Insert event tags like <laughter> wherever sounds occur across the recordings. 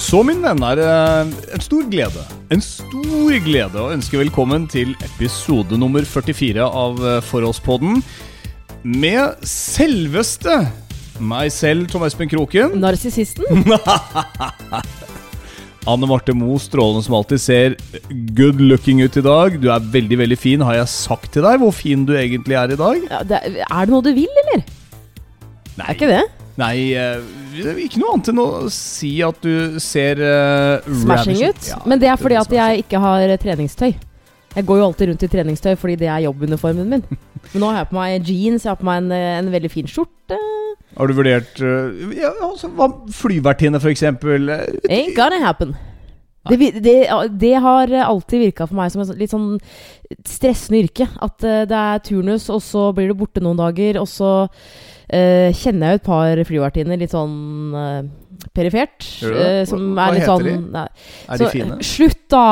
Så min venn er eh, en stor glede En stor glede å ønske velkommen til episode nummer 44 av eh, Forholdspodden Med selveste meg selv, Tom Espen Kroken Narsissisten? <laughs> Anne Marte Mo, strålende som alltid ser good looking ut i dag Du er veldig, veldig fin Har jeg sagt til deg hvor fin du egentlig er i dag? Ja, det, er er det noe du vil, eller? Nei, Er ikke det? Nei, eh, ikke noe annet enn å si at du ser uh, Smashing ut? Men det er fordi at jeg ikke har treningstøy. Jeg går jo alltid rundt i treningstøy fordi det er jobbuniformen min. <laughs> Men nå har jeg på meg jeans, jeg har på meg en, en veldig fin skjorte. Har du vurdert uh, ja, altså, Flyvertinne, eh, Ain't gonna happen. Det, det, det har alltid virka for meg som et litt sånn stressende yrke. At eh, det er turnus, og så blir du borte noen dager, og så eh, kjenner jeg jo et par flyvertinner litt sånn uh, perifert. Eh, som Hva- hva er litt heter sånn de? nei, Er de så, fine? Slutt, da!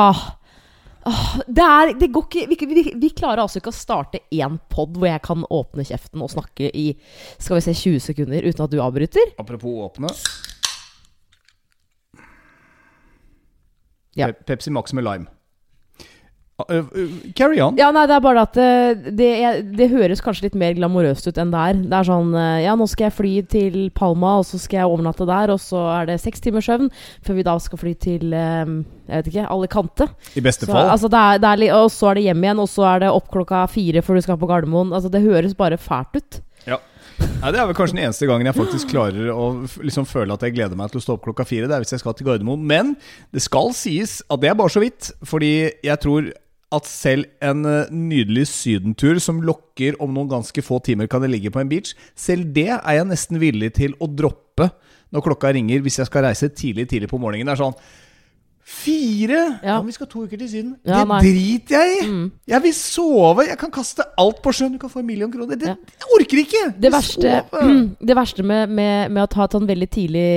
Det er Det går ikke vi, vi, vi klarer altså ikke å starte én pod hvor jeg kan åpne kjeften og snakke i Skal vi se 20 sekunder uten at du avbryter. Apropos åpne. Ja. Pepsi Max med lime. Eh, carry on. Ja, nei, det er bare at eh, det, det høres kanskje litt mer glamorøst ut enn det er. Det er sånn Ja, nå skal jeg fly til Palma, og så skal jeg overnatte der, og så er det seks timers søvn før vi da skal fly til Jeg vet ikke, Alicante. I beste Så, fall. altså, det er, det er, og så er det hjem igjen, og så er det opp klokka fire før du skal på Gardermoen. Altså, det høres bare fælt ut. Ja. Nei, det er vel kanskje den eneste gangen jeg faktisk klarer å liksom føle at jeg gleder meg til å stå opp klokka fire. Det er hvis jeg skal til Gardermoen. Men det skal sies at det er bare så vidt. Fordi jeg tror at selv en eh, nydelig sydentur som lokker om noen ganske få timer kan det ligge på en beach, selv det er jeg nesten villig til å droppe når klokka ringer hvis jeg skal reise tidlig tidlig på morgenen. Det er sånn Fire? Ja. Ja. men vi skal to uker til Syden. Ja, det nei. driter jeg i! Mm. Jeg vil sove! Jeg kan kaste alt på sjøen. Du kan få en million kroner. Det, Ja. Jeg orker ikke! Det verste, sover. det verste med, med, med å ta et sånn veldig tidlig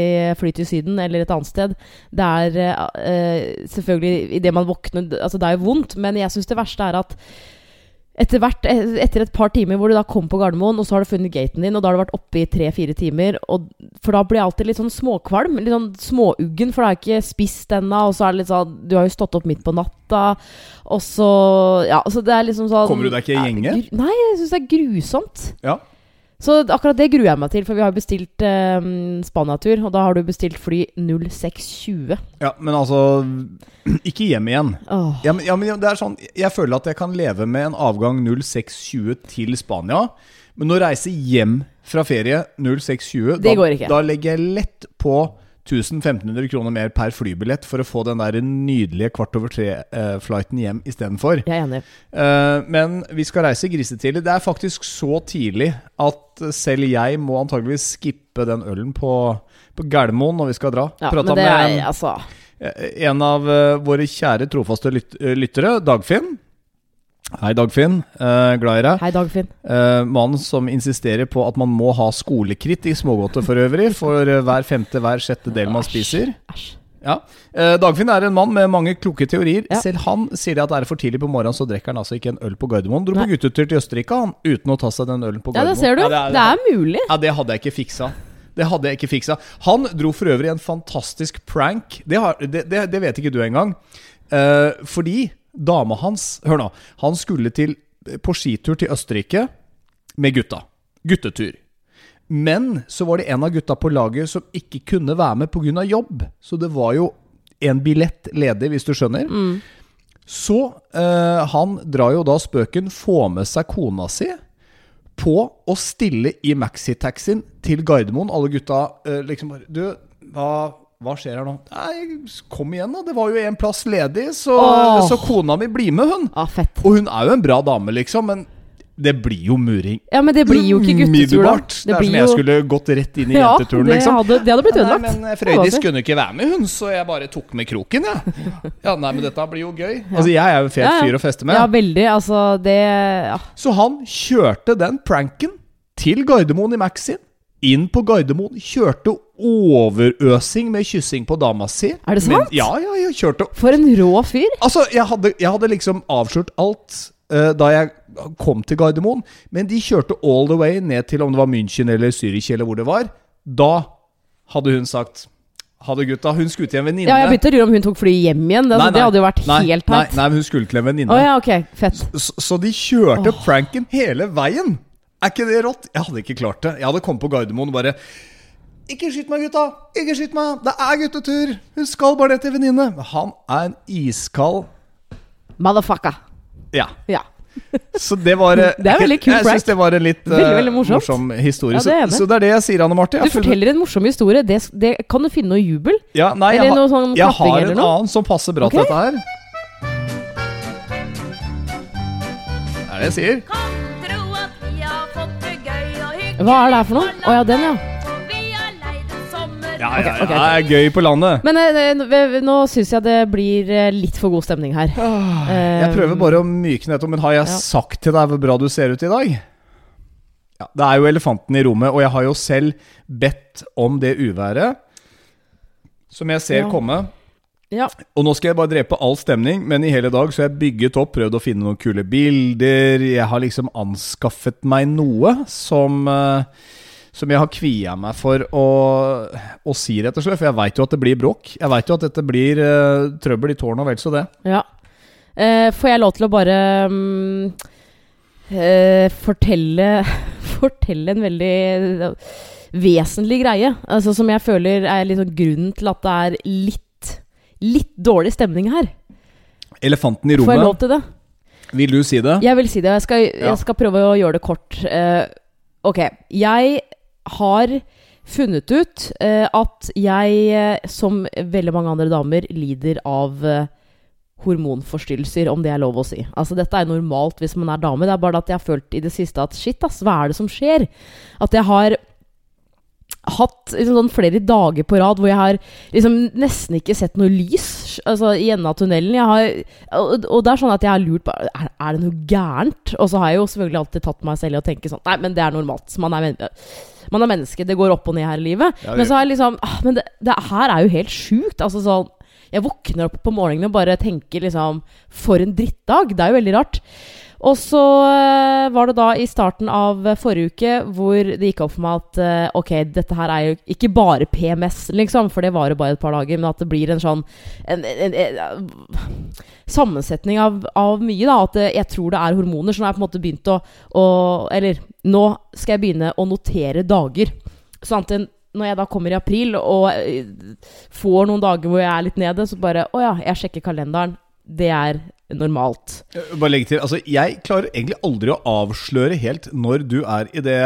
fly til Syden eller et annet sted, det er uh, selvfølgelig idet man våkner Altså, det er jo vondt, men jeg syns det verste er at etter, hvert, eh, etter et par timer hvor du da kom på Gardermoen, og så har du funnet gaten din, og da har du vært oppe i tre-fire timer, og, for da blir jeg alltid litt sånn småkvalm. Litt sånn småuggen, for da har jeg ikke spist ennå, og så er det litt sånn Du har jo stått opp midt på natta, og så Ja, så det er liksom sånn Kommer du deg ikke i gjenge? Nei, jeg syns det er grusomt. Ja. Så akkurat det gruer jeg meg til, for vi har bestilt eh, Spania-tur, og da har du bestilt fly 0620. ja, men altså <clears throat> Ikke hjem igjen. Åh. Ja, men, ja, men det er sånn Jeg føler at jeg kan leve med en avgang 0620 til Spania. Men å reise hjem fra ferie 0620 Det da. Da legger jeg lett på 1500 kroner mer per flybillett for å få den der nydelige kvart over tre-flighten hjem istedenfor. Uh, men vi skal reise grisetidlig. Det er faktisk så tidlig at selv jeg må antageligvis skippe den ølen på, på Gardermoen når vi skal dra. Ja, Prata med altså eh, en av eh, våre kjære trofaste lyt eh, lyttere, Dagfinn. Hei, Dagfinn. Uh, glad i deg. Hei, Dagfinn. Uh, Mannen som insisterer på at man må ha skolekritt i smågodter for øvrig, for eh, hver femte, hver sjette del man spiser. Æsj. Ja. Eh, Dagfinn er en mann med mange kloke teorier. Ja. Selv han sier det at er for tidlig på morgenen, så drikker han altså ikke en øl på Gardermoen. Dro på guttetur til Østerrike han, uten å ta seg den ølen på Ja, det ser du. Ja, det, er, mulig. ja, det hadde jeg ikke fiksa. Det hadde jeg ikke fiksa. Han dro for øvrig en fantastisk prank. Det, har, det, det, det vet ikke du engang. Uh, fordi dama hans Hør nå. Han skulle til, på skitur til Østerrike med gutta. Guttetur. Men så var det en av gutta på laget som ikke kunne være med pga. jobb. Så det var jo en billett ledig, hvis du skjønner. Så eh, han drar jo da spøken, får med seg kona si på å stille i maxitaxien til Gardermoen. Alle gutta eh, liksom bare Du, hva, hva skjer her nå? Nei, kom igjen, da. Det var jo en plass ledig, så, oh. så kona mi blir med, hun. Ja, fett. Og hun er jo en bra dame, liksom, men det blir jo muring. Ja, men det blir jo ikke guttetur, da. Det, Det, er som jeg skulle gått rett inn i <laughs> ja, jenteturen, det liksom. hadde, det hadde blitt Nei, ødelagt. men eh, Det Frøydis kunne ikke være med, hun, så jeg bare tok med kroken, jeg. Ja, nei, men dette blir jo gøy. Altså, jeg er jo en fet Ja, ja. fyr å feste med. Ja, veldig. Altså, det ja. Så han kjørte den pranken til Gardermoen i Maxin. Inn på Gardermoen. Kjørte overøsing med kyssing på dama si. Er det Men- sant? ja, ja, ja. Kjørte For en rå fyr. Altså, jeg hadde, jeg hadde liksom avslørt alt uh, da jeg kom til Gardermoen, men de kjørte all the way ned til om det var München eller Zürich eller hvor det var. Da hadde hun sagt Ha det, gutta. Hun skulle til en venninne. Ja, jeg begynte å lure om hun tok flyet hjem igjen. Det, Nei, nei, det hadde jo vært nei, helt nei, teit. nei, men hun skulle til en Å Oh, ja, ok. Fett. Så, så de kjørte pranken hele veien. Er ikke det rått? Jeg hadde ikke klart det. Jeg hadde kommet på Gardermoen og bare Ikke skyt meg, gutta! Ikke skyt meg! Det er guttetur! Hun skal bare ned til venninne. Men Han er en iskald Motherfucker. Ja. Ja. Så det var <laughs> eh, Det er veldig kul Jeg syns det var en litt eh, Veldig, veldig morsomt. morsom historie. Ja, det det. så, så det er det jeg sier, Anne Marte. Jeg Du forteller en morsom historie. Det, det kan du finne noe jubel. ja, nei, eller jeg, noe har- sånn jeg har eller en noe? annen som passer bra okay. til dette her. Det er det jeg sier. Kan Hva er det her for noe? Å ja, den, ja. Ja, ja, ja, ok, ok. Det er gøy på landet. Men eh, eh, nå syns jeg det blir eh, litt for god stemning her. Jeg prøver bare å myke ned, men har jeg ja. sagt til deg hvor bra du ser ut i dag? Ja, det er jo elefanten i rommet, og jeg har jo selv bedt om det uværet som jeg ser Ja. komme. Ja. Og nå skal jeg bare drepe all stemning, men i hele dag så har jeg bygget opp, prøvd å finne noen kule bilder. Jeg har liksom anskaffet meg noe som eh, Som jeg har kvia meg for å, å si, rett og slett. For jeg veit jo at det blir bråk. Jeg veit jo at dette blir uh, trøbbel i tårnet og vel så det. Ja. Uh, får jeg lov til å bare um, uh, fortelle <laughs> Fortelle en veldig vesentlig greie. Altså Som jeg føler er liksom grunnen til at det er litt Litt dårlig stemning her. Elefanten i Får jeg lov rommet. til det? Vil du si det? Jeg vil si det. Jeg skal, jeg skal prøve å gjøre det kort. Uh, ok. Jeg har funnet ut uh, at jeg, eh, som veldig mange andre damer, lider av uh, hormonforstyrrelser, om det er lov å si. Altså Dette er normalt hvis man er dame. Det er bare at jeg har følt i det siste at shit, ass, hva er det som skjer? At jeg har hatt liksom sånn flere dager på rad hvor jeg har liksom nesten ikke sett noe lys altså, i enden av tunnelen. Jeg har, og, og det er sånn at jeg har lurt på er, er det noe gærent. Og så har jeg jo selvfølgelig alltid tatt meg selv i å tenke sånn Nei, men det er normalt. Man er, man er menneske. Det går opp og ned her i livet. Ja, men så har jeg liksom ah, Men det, det her er jo helt sjukt. Altså sånn Jeg våkner opp på morgenen og bare tenker liksom For en drittdag. Det er jo veldig rart. Og så eh, var det da i starten av eh, forrige uke hvor det gikk opp for meg at eh, ok, dette her er jo ikke bare PMS, liksom, for det varer bare et par dager, men at det blir en sånn en, en, en, sammensetning av, av mye, da. At eh, jeg tror det er hormoner. Så nå har jeg på en måte begynt å, å Eller nå skal jeg begynne å notere dager. Sånn at når jeg da kommer i april og eh, får noen dager hvor jeg er litt nede, så bare Å ja, jeg sjekker kalenderen. Det er normalt. Eh, Bare legge til, altså Jeg klarer egentlig aldri å avsløre helt når du er i det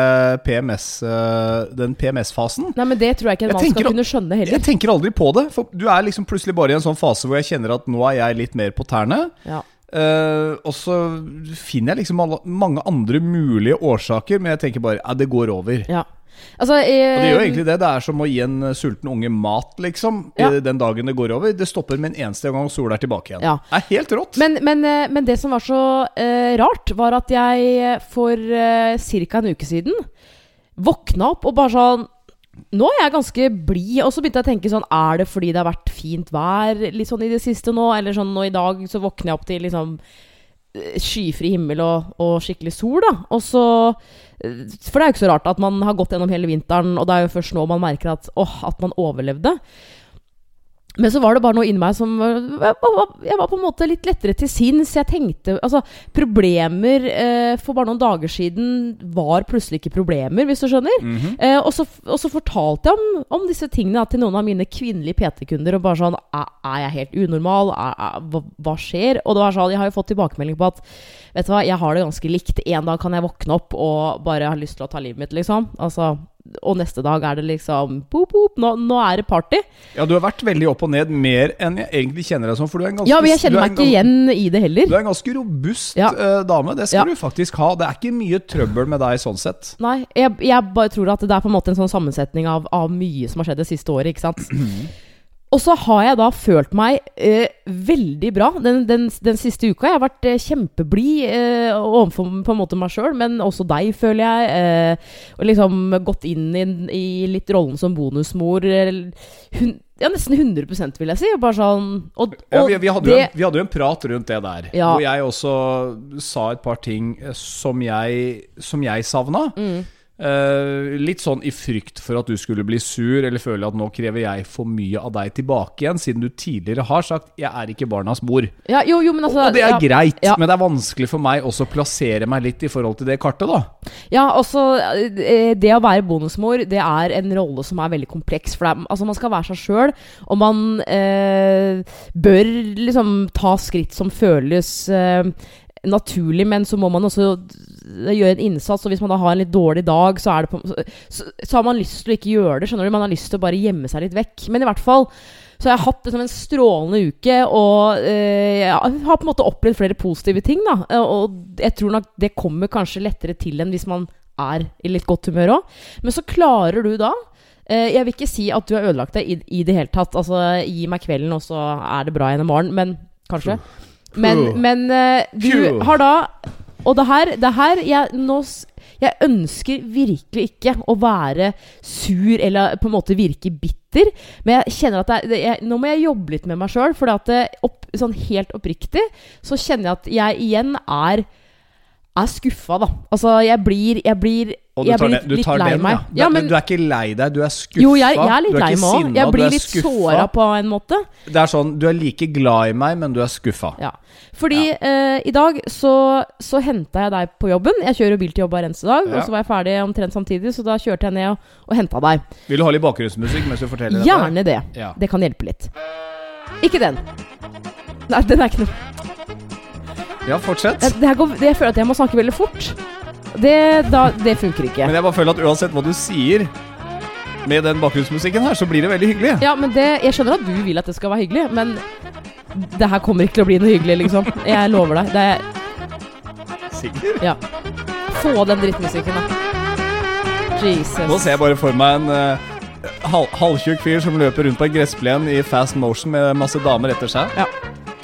PMS, eh, den PMS-fasen. Nei, men det tror jeg ikke en mann skal kunne skjønne heller. Jeg tenker aldri på det, for du er liksom plutselig bare i en sånn fase hvor jeg kjenner at nå er jeg litt mer på tærne. Ja. Uh, og så finner jeg liksom alle, mange andre mulige årsaker, men jeg tenker bare ja, det går over. ja. Altså, Og det gjør eh, egentlig det. Det er som å gi en sulten unge mat, liksom. Ja. eh, Den dagen det går over. Det stopper med en eneste gang sola er tilbake igjen. Ja. Det er helt rått. men, men, eh, men det som var så uh, rart, var at jeg for uh, ca. en uke siden våkna opp og bare sånn Nå er jeg ganske blid. Og så begynte jeg å tenke sånn Er det fordi det har vært fint vær litt sånn i det siste nå? Eller sånn nå i dag så våkner jeg opp til liksom eh, skyfri himmel og, og skikkelig sol, da. Og så eh, For det er jo ikke så rart at man har gått gjennom hele vinteren, og det er jo først nå man merker at, åh, at man overlevde. Men så var det bare noe inni meg som Jeg var, på en måte litt lettere til sinns. Jeg tenkte Altså, problemer eh, for bare noen dager siden var plutselig ikke problemer, hvis du skjønner. Mhm. Eh, og, så, og så fortalte jeg om, om disse tingene da, til noen av mine kvinnelige PT-kunder. Og bare sånn Er, er jeg helt unormal? Er, er, hva, hva skjer? Og det var sånn Jeg har jo fått tilbakemelding på at Vet du hva, jeg har det ganske likt. En dag kan jeg våkne opp og bare ha lyst til å ta livet mitt, liksom. Altså og neste dag er det liksom boop, boop, nå, nå er det party. Ja, du har vært veldig opp og ned, mer enn jeg egentlig kjenner deg som. For du er en ganske Ja, men jeg kjenner er meg ikke igjen i det heller. Du er en ganske robust Ja. uh, dame. Det skal Ja. du faktisk ha. Det er ikke mye trøbbel med deg sånn sett. Nei, jeg, jeg bare tror at det er på en måte en sånn sammensetning av, av mye som har skjedd det siste året, ikke sant. <clears throat> Og så har jeg da følt meg eh, veldig bra den, den, den siste uka. Jeg har vært eh, kjempeblid eh, overfor på en måte meg sjøl, men også deg, føler jeg. Eh, og liksom gått inn i, i litt rollen som bonusmor. eh, Hun, ja, nesten 100 vil jeg si. og Bare sånn Og, Ja, vi, vi, hadde det, en, vi hadde jo en prat rundt det der, Ja. hvor jeg også sa et par ting eh, som jeg, som jeg savna. mm, Eh, litt sånn i frykt for at du skulle bli sur, eller føle at nå krever jeg for mye av deg tilbake igjen, siden du tidligere har sagt 'jeg er ikke barnas mor'. Ja, jo, jo, men altså Og det er ja, greit, ja. men det er vanskelig for meg også å plassere meg litt i forhold til det kartet, da. Ja, også eh, Det å være bonusmor Det er en rolle som er veldig kompleks. For det altså man skal være seg sjøl, og man eh, bør liksom ta skritt som føles eh, naturlig, men så må man også gjøre en innsats. Og hvis man da har en litt dårlig dag, så, på, så, så, har man lyst til å ikke gjøre det. Skjønner du? Man har lyst til å bare gjemme seg litt vekk. Men i hvert fall så jeg har hatt liksom en strålende uke, og eh, jeg har på en måte opplevd flere positive ting. da Og jeg tror nok det kommer kanskje lettere til enn hvis man er i litt godt humør òg. Men så klarer du da eh, Jeg vil ikke si at du har ødelagt deg i, i det hele tatt. Altså, gi meg kvelden, og så er det bra igjen i morgen. Men kanskje. Men, men eh, du har da Og det her, det her jeg, nå, jeg ønsker virkelig ikke å være sur eller på en måte virke bitter. Men jeg kjenner at det, det, jeg, nå må jeg jobbe litt med meg sjøl. For det, opp, sånn helt oppriktig så kjenner jeg at jeg igjen er er skuffa, da. Altså, jeg blir Jeg blir, Og du jeg tar, blir litt, du litt lei den, meg. ja. Ja, men, du er ikke lei deg, du er skuffa. jo, jeg, jeg er litt lei meg òg. Jeg blir litt såra på en måte. Det er sånn, du er like glad i meg, men du er skuffa. Ja. Fordi eh, i dag så, så henta jeg deg på jobben. Jeg kjører bil til jobb hver eneste dag. Ja. Og så var jeg ferdig omtrent samtidig, så da kjørte jeg ned og, og henta deg. Vil du ha litt bakgrunnsmusikk mens du forteller dette? Gjerne det. Ja. Det kan hjelpe litt. Ikke den. Nei, den er ikke noe ja, fortsett. det, det går, det, Jeg føler at jeg må snakke veldig fort. Det, da, det funker ikke. Men jeg bare føler at uansett hva du sier med den bakgrunnsmusikken her, så blir det veldig hyggelig. Ja, men det, Jeg skjønner at du vil at det skal være hyggelig, men det her kommer ikke til å bli noe hyggelig, liksom. Jeg lover deg. Det er, Sikker? ja. Få den drittmusikken, da. Jesus. Nå ser jeg bare for meg en uh, halvtjukk fyr som løper rundt på en gressplen i fast motion med masse damer etter seg. Ja.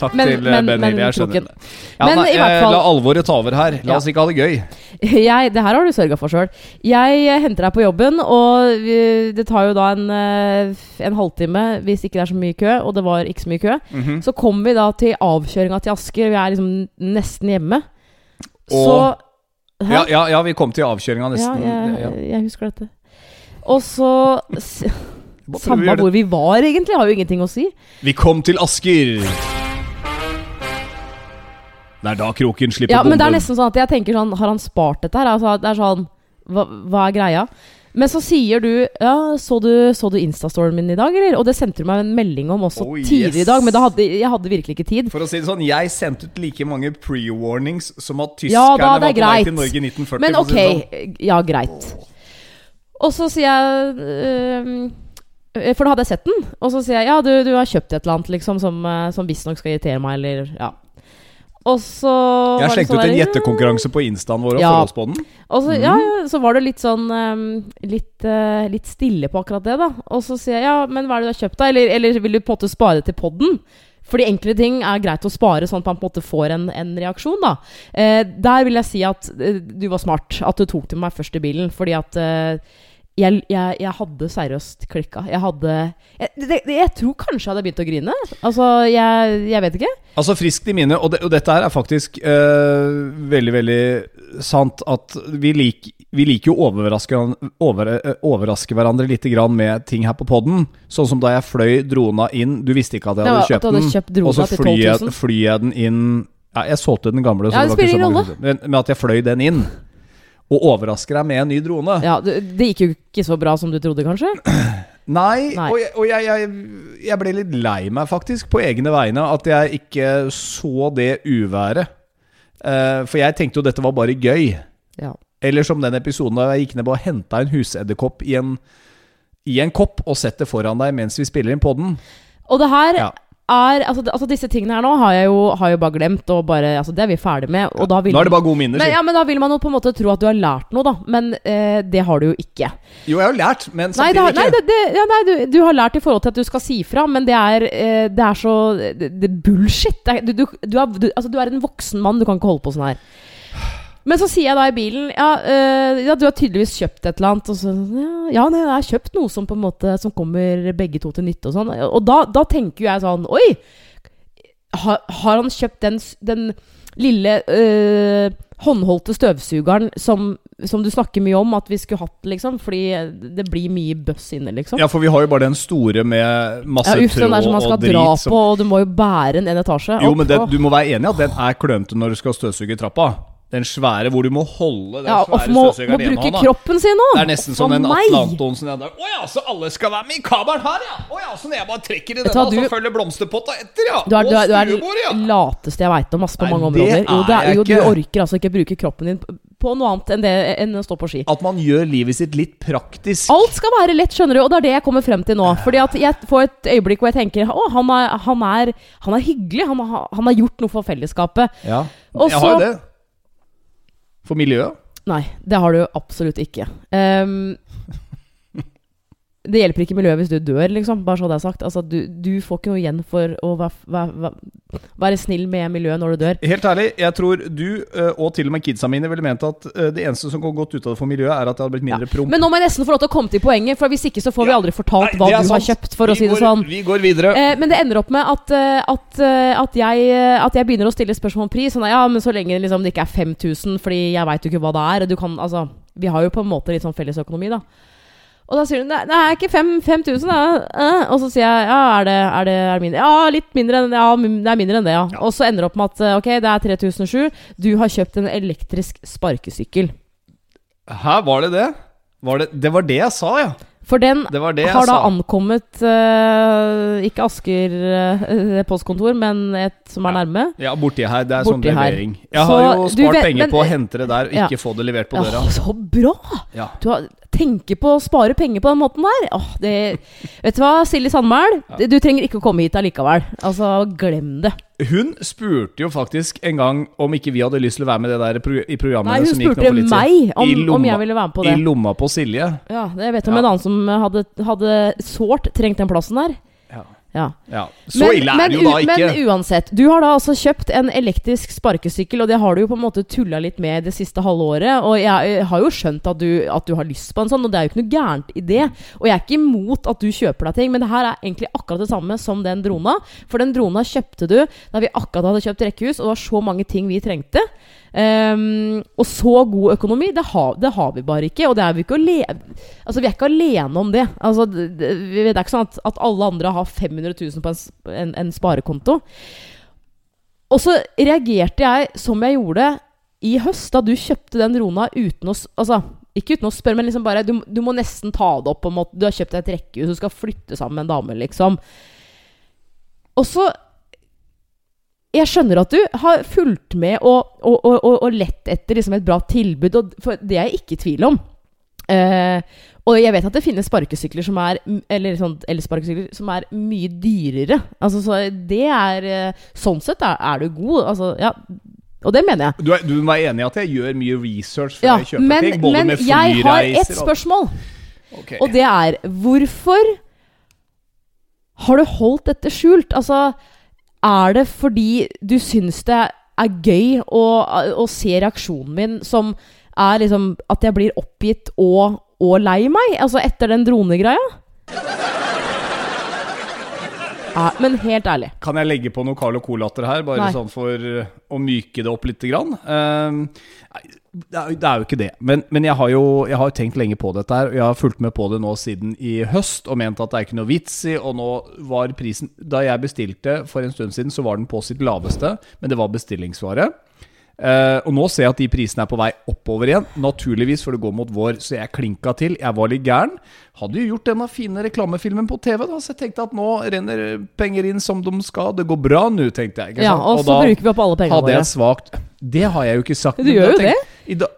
Takk Men- til eh, men- Ben Hilly, jeg skjønner det. Ja, Men nei, eh, fall- La alvoret ta over her. La Ja. oss ikke ha det gøy. <laughs> Jeg, det her har du sørga for sjøl. Jeg eh, henter deg på jobben, og det tar jo da en, en halvtime hvis ikke det er så mye kø, og det var ikke så mye kø. Mhm. Så kommer vi da til avkjøringa til Asker. Vi er liksom nesten hjemme. Og- så ja, ja, ja, vi kom til avkjøringa nesten. jeg, Ja. jeg husker dette. Og så Samme hvor vi var, egentlig, har jo ingenting å si. Vi kom til Asker. Det er da kroken slipper Ja, men det er nesten sånn at jeg tenker sånn Har han spart dette her? Altså, det er sånn hva, hva er greia? Men så sier du Ja, så du, så du Instastoryen min i dag, eller? Og det sendte du meg en melding om også Oh, tidligere yes. i dag, men da hadde, jeg hadde virkelig ikke tid. For å si det sånn, jeg sendte ut like mange pre-warnings som at tyskerne Ja, da, var på vei til Norge i 1940. Men ok, sånn. ja, greit. Og så sier jeg øh, For da hadde jeg sett den. Og så sier jeg ja, du, du har kjøpt et eller annet liksom som, øh, som visstnok skal irritere meg, eller ja. Og så Jeg har slengt slengte sånn ut en gjettekonkurranse på instaen vår og Ja. Og så, ja, Mhm. ja, så var det litt sånn øhm, litt, øh, litt stille på akkurat det, da. Og så sier jeg ja, men hva er det du har kjøpt, da? Eller, eller vil du på en måte spare det til podden? Fordi enkle ting er greit å spare, sånn at man på en måte får en, en reaksjon, da. Eh, der vil jeg si at eh, du var smart, at du tok til meg først i bilen. Fordi at eh, jeg, jeg, jeg hadde seriøst klikka. Jeg hadde jeg, det, jeg tror kanskje jeg hadde begynt å grine. Altså, jeg, jeg vet ikke. Altså friskt i minne, og, det, og dette her er faktisk øh, veldig, veldig sant, at vi, lik, vi liker jo å overraske, over, øh, overraske hverandre litt grann med ting her på podden. Sånn som da jeg fløy drona inn, du visste ikke at jeg hadde var kjøpt hadde den, kjøpt den, og så til flyr jeg, 12 000. flyr jeg den inn ja, Jeg solgte den gamle, så Ja, det det var ikke så mange men, men at jeg fløy den inn. Og overrasker deg med en ny drone. Ja, det, gikk jo ikke så bra som du trodde, kanskje? <clears throat> Nei, Nei. og, jeg, og jeg, jeg, jeg ble litt lei meg faktisk på egne vegne at jeg ikke så det uværet. Uh, for jeg tenkte jo dette var bare gøy. Ja. Eller som den episoden da jeg gikk ned og henta en husedderkopp i en, i en kopp og setter foran deg mens vi spiller inn podden. Og det her Ja. Er altså, altså Disse tingene her nå har jeg jo, har jeg bare glemt, og bare, altså, det er vi ferdig med. Og da vil Nå er det bare gode minner. men, ja, men da vil man jo på en måte tro at du har lært noe, da. Men eh, det har du jo ikke. Jo, jeg har lært, men Nei, samtidig har, nei, det, det, ja, nei du, du har lært i forhold til at du skal si fra, men det er, eh, det er så det, det bullshit. Er, du, du, du, er, du, altså, du er en voksen mann, du kan ikke holde på sånn her. Men så sier jeg da i bilen Ja, eh, ja du har tydeligvis kjøpt et eller annet. Og så, ja, ja, nei, jeg har kjøpt noe som på en måte Som kommer begge to til nytte og sånn. Og da, da tenker jo jeg sånn Oi! Har, har han kjøpt den, den lille øh, håndholdte støvsugeren som, som du snakker mye om at vi skulle hatt, liksom. Fordi det blir mye bøss inne, liksom. Ja, for vi har jo bare den store med masse Ja, uff, den der tråd som man skal dra på, som- og du må jo bære den en etasje. Jo, men det, du må være enig i at den er klønete når du skal støvsuge trappa. Den svære hvor du må holde den ja, og svære må, må bruke hånda. kroppen sin òg! Det er nesten som For en meg. Atle Antonsen. Å ja, så alle skal være med i kabelen her, ja! Å ja, så når jeg bare trekker i denne, du- så følger blomsterpotta etter, ja! Du er, du er, du er og ja! lateste jeg veit om, ass, på Nei, mange områder. Jo, det er jeg jo, du orker altså ikke bruke kroppen din på noe annet enn, det, enn å stå på ski. At man gjør livet sitt litt praktisk. Alt skal være lett, skjønner du, og det er det jeg kommer frem til nå. Fordi at jeg får et øyeblikk hvor jeg tenker Å, han er, han er, han er hyggelig. Han har, han har gjort noe for fellesskapet. Ja, jeg har jo det. For miljøet. Nei, det har du absolutt ikke. Ehm, det hjelper ikke miljøet hvis du dør, liksom. Bare så det er sagt. Altså, du, du får ikke noe igjen for å være, være, være snill med miljøet når du dør. Helt ærlig, jeg tror du, eh, og til og med kidsa mine, ville ment at eh, det eneste som går godt ut av det for miljøet, er at det hadde blitt mindre promp. Men nå må jeg nesten få lov til å komme til poenget, for hvis ikke så får vi aldri fortalt Nei, hva det du har kjøpt, for å Vi si det går- sånn. Vi går videre. Eh, men det ender opp med at, eh, at, at, jeg, at jeg begynner å stille spørsmål om pris. Sånn, ja, men så lenge liksom, det ikke er 5000, fordi jeg veit jo ikke hva det er. Du kan, altså, vi har jo på en måte litt sånn felles økonomi, da. Og da sier hun nei, det er ikke fem- 5000, da. Eh, og så sier jeg ja, er det, er, det, er det mindre? Ja, litt mindre enn ja, det er mindre enn det, ja. Ja. Og så ender det opp med at eh, ok, det er 3007. Du har kjøpt en elektrisk sparkesykkel. Hæ, var det det? Var det, det var det jeg sa, ja. For den Det det har da ankommet uh, ikke Asker uh, postkontor, men et som er Ja. nærme. Ja, borti her. Det er sånn Borti her. levering. Jeg Så har jo spart vet- penger men- på å hente det der, og Ja. ikke få det levert på Ja, døra. så bra! Ja. Du har, tenker på å spare penger på den måten der. Åh, det, vet du hva, Silje Sandmæl? Du trenger ikke å komme hit allikevel. Altså, glem det. Hun spurte jo faktisk en gang om ikke vi hadde lyst til å være med det der pro i programmet Nei, hun spurte meg om, lomma, om jeg ville være med på det. I lomma på Silje. Ja, det vet jeg om Ja. en annen som hadde, hadde sårt trengt den plassen der. Ja. Ja. Så men, ille er det jo da ikke. Men uansett, du har da altså kjøpt en elektrisk sparkesykkel, og det har du jo på en måte tulla litt med det siste halve året. Og jeg har jo skjønt at du, at du har lyst på en sånn, og det er jo ikke noe gærent i det. Og jeg er ikke imot at du kjøper deg ting, men det her er egentlig akkurat det samme som den drona. For den drona kjøpte du da vi akkurat hadde kjøpt rekkehus, og det var så mange ting vi trengte. Ehm, og så god økonomi, det har, det har vi bare ikke. Og det er vi ikke altså, vi er ikke alene om det. Altså, det, det er ikke sånn at, at alle andre har 500 000 på en, en, en sparekonto. Og så reagerte jeg som jeg gjorde i høst, da du kjøpte den Rona uten å Altså, ikke uten å spørre, men liksom bare Du, du må nesten ta det opp på en måte. Du har kjøpt deg et rekkehus, du skal flytte sammen med en dame, liksom. Og så Jeg skjønner at du har fulgt med og, og, og, og, lett etter liksom et bra tilbud, og, for det er jeg ikke i tvil om. Eh, og jeg vet at det finnes sparkesykler som er Eller sånn elsparkesykler som er mye dyrere. Altså, så det er eh, Sånn sett er, er du god. Altså, ja. Og det mener jeg. Du, er, du må være enig i at jeg gjør mye research før Ja, jeg kjøper men ting. Både men med jeg har ett et spørsmål, okay. Og det er Hvorfor har du holdt dette skjult? Altså, er det fordi du syns det er gøy å, å se reaksjonen min som er liksom at jeg blir oppgitt og, og lei meg? Altså etter den dronegreia? Ja, men helt ærlig. Kan jeg legge på noe Carlo Co-latter her, bare Nei. sånn for uh, å myke det opp litt? Grann? Uh, det, er, det er jo ikke det. Men, men jeg, har jo, jeg har tenkt lenge på dette her. Og jeg har fulgt med på det nå siden i høst og ment at det er ikke noe vits i. Og nå var prisen Da jeg bestilte for en stund siden, så var den på sitt laveste, men det var bestillingsvare. Eh, og nå ser jeg at de prisene er på vei oppover igjen. Naturligvis, for det går mot vår, så jeg klinka til. Jeg var litt gæren. Hadde jo gjort denne fine reklamefilmen på TV, da, så jeg tenkte at nå renner penger inn som de skal. Det går bra nå, tenkte jeg. Ja, og, og så bruker vi opp alle pengene hadde jeg våre. et svakt Det har jeg jo ikke sagt. Du gjør jo det. Da,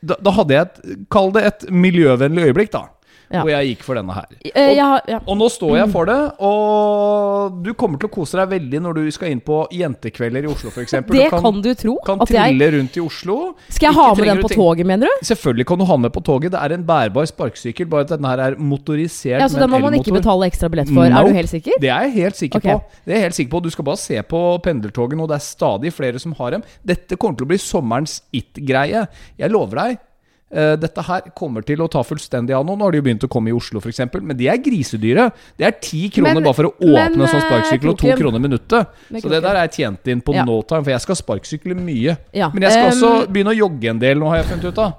da, da hadde jeg et Kall det et miljøvennlig øyeblikk, da. Ja. Hvor jeg gikk for denne her. Og, ja, ja. Og nå står jeg for det, og du kommer til å kose deg veldig når du skal inn på jentekvelder i Oslo, f.eks. Det kan, du tro. kan At jeg, rundt i Oslo. skal jeg Ikke ha med den på toget, mener du? Selvfølgelig kan du ha med på toget. Det er en bærbar sparkesykkel, bare at denne her er motorisert Ja, Så den må man ikke betale ekstra billett for? Er du helt sikker? Det er jeg helt sikker okay. på. Det er jeg helt sikker på Du skal bare se på pendeltogene, og det er stadig flere som har dem. Dette kommer til å bli sommerens it-greie. Jeg lover deg. Eh, dette her kommer til å ta fullstendig av nå. Nå har de jo begynt å komme i Oslo, f.eks., men de er grisedyre. Det er ti kroner Men- bare for å åpne en sånn eh, sparkesykkel, og to kroner minuttet. Så det der er tjent inn på Ja. no time, for jeg skal sparkesykle mye. Ja, Men jeg skal um, også begynne å jogge en del nå, har jeg funnet ut av.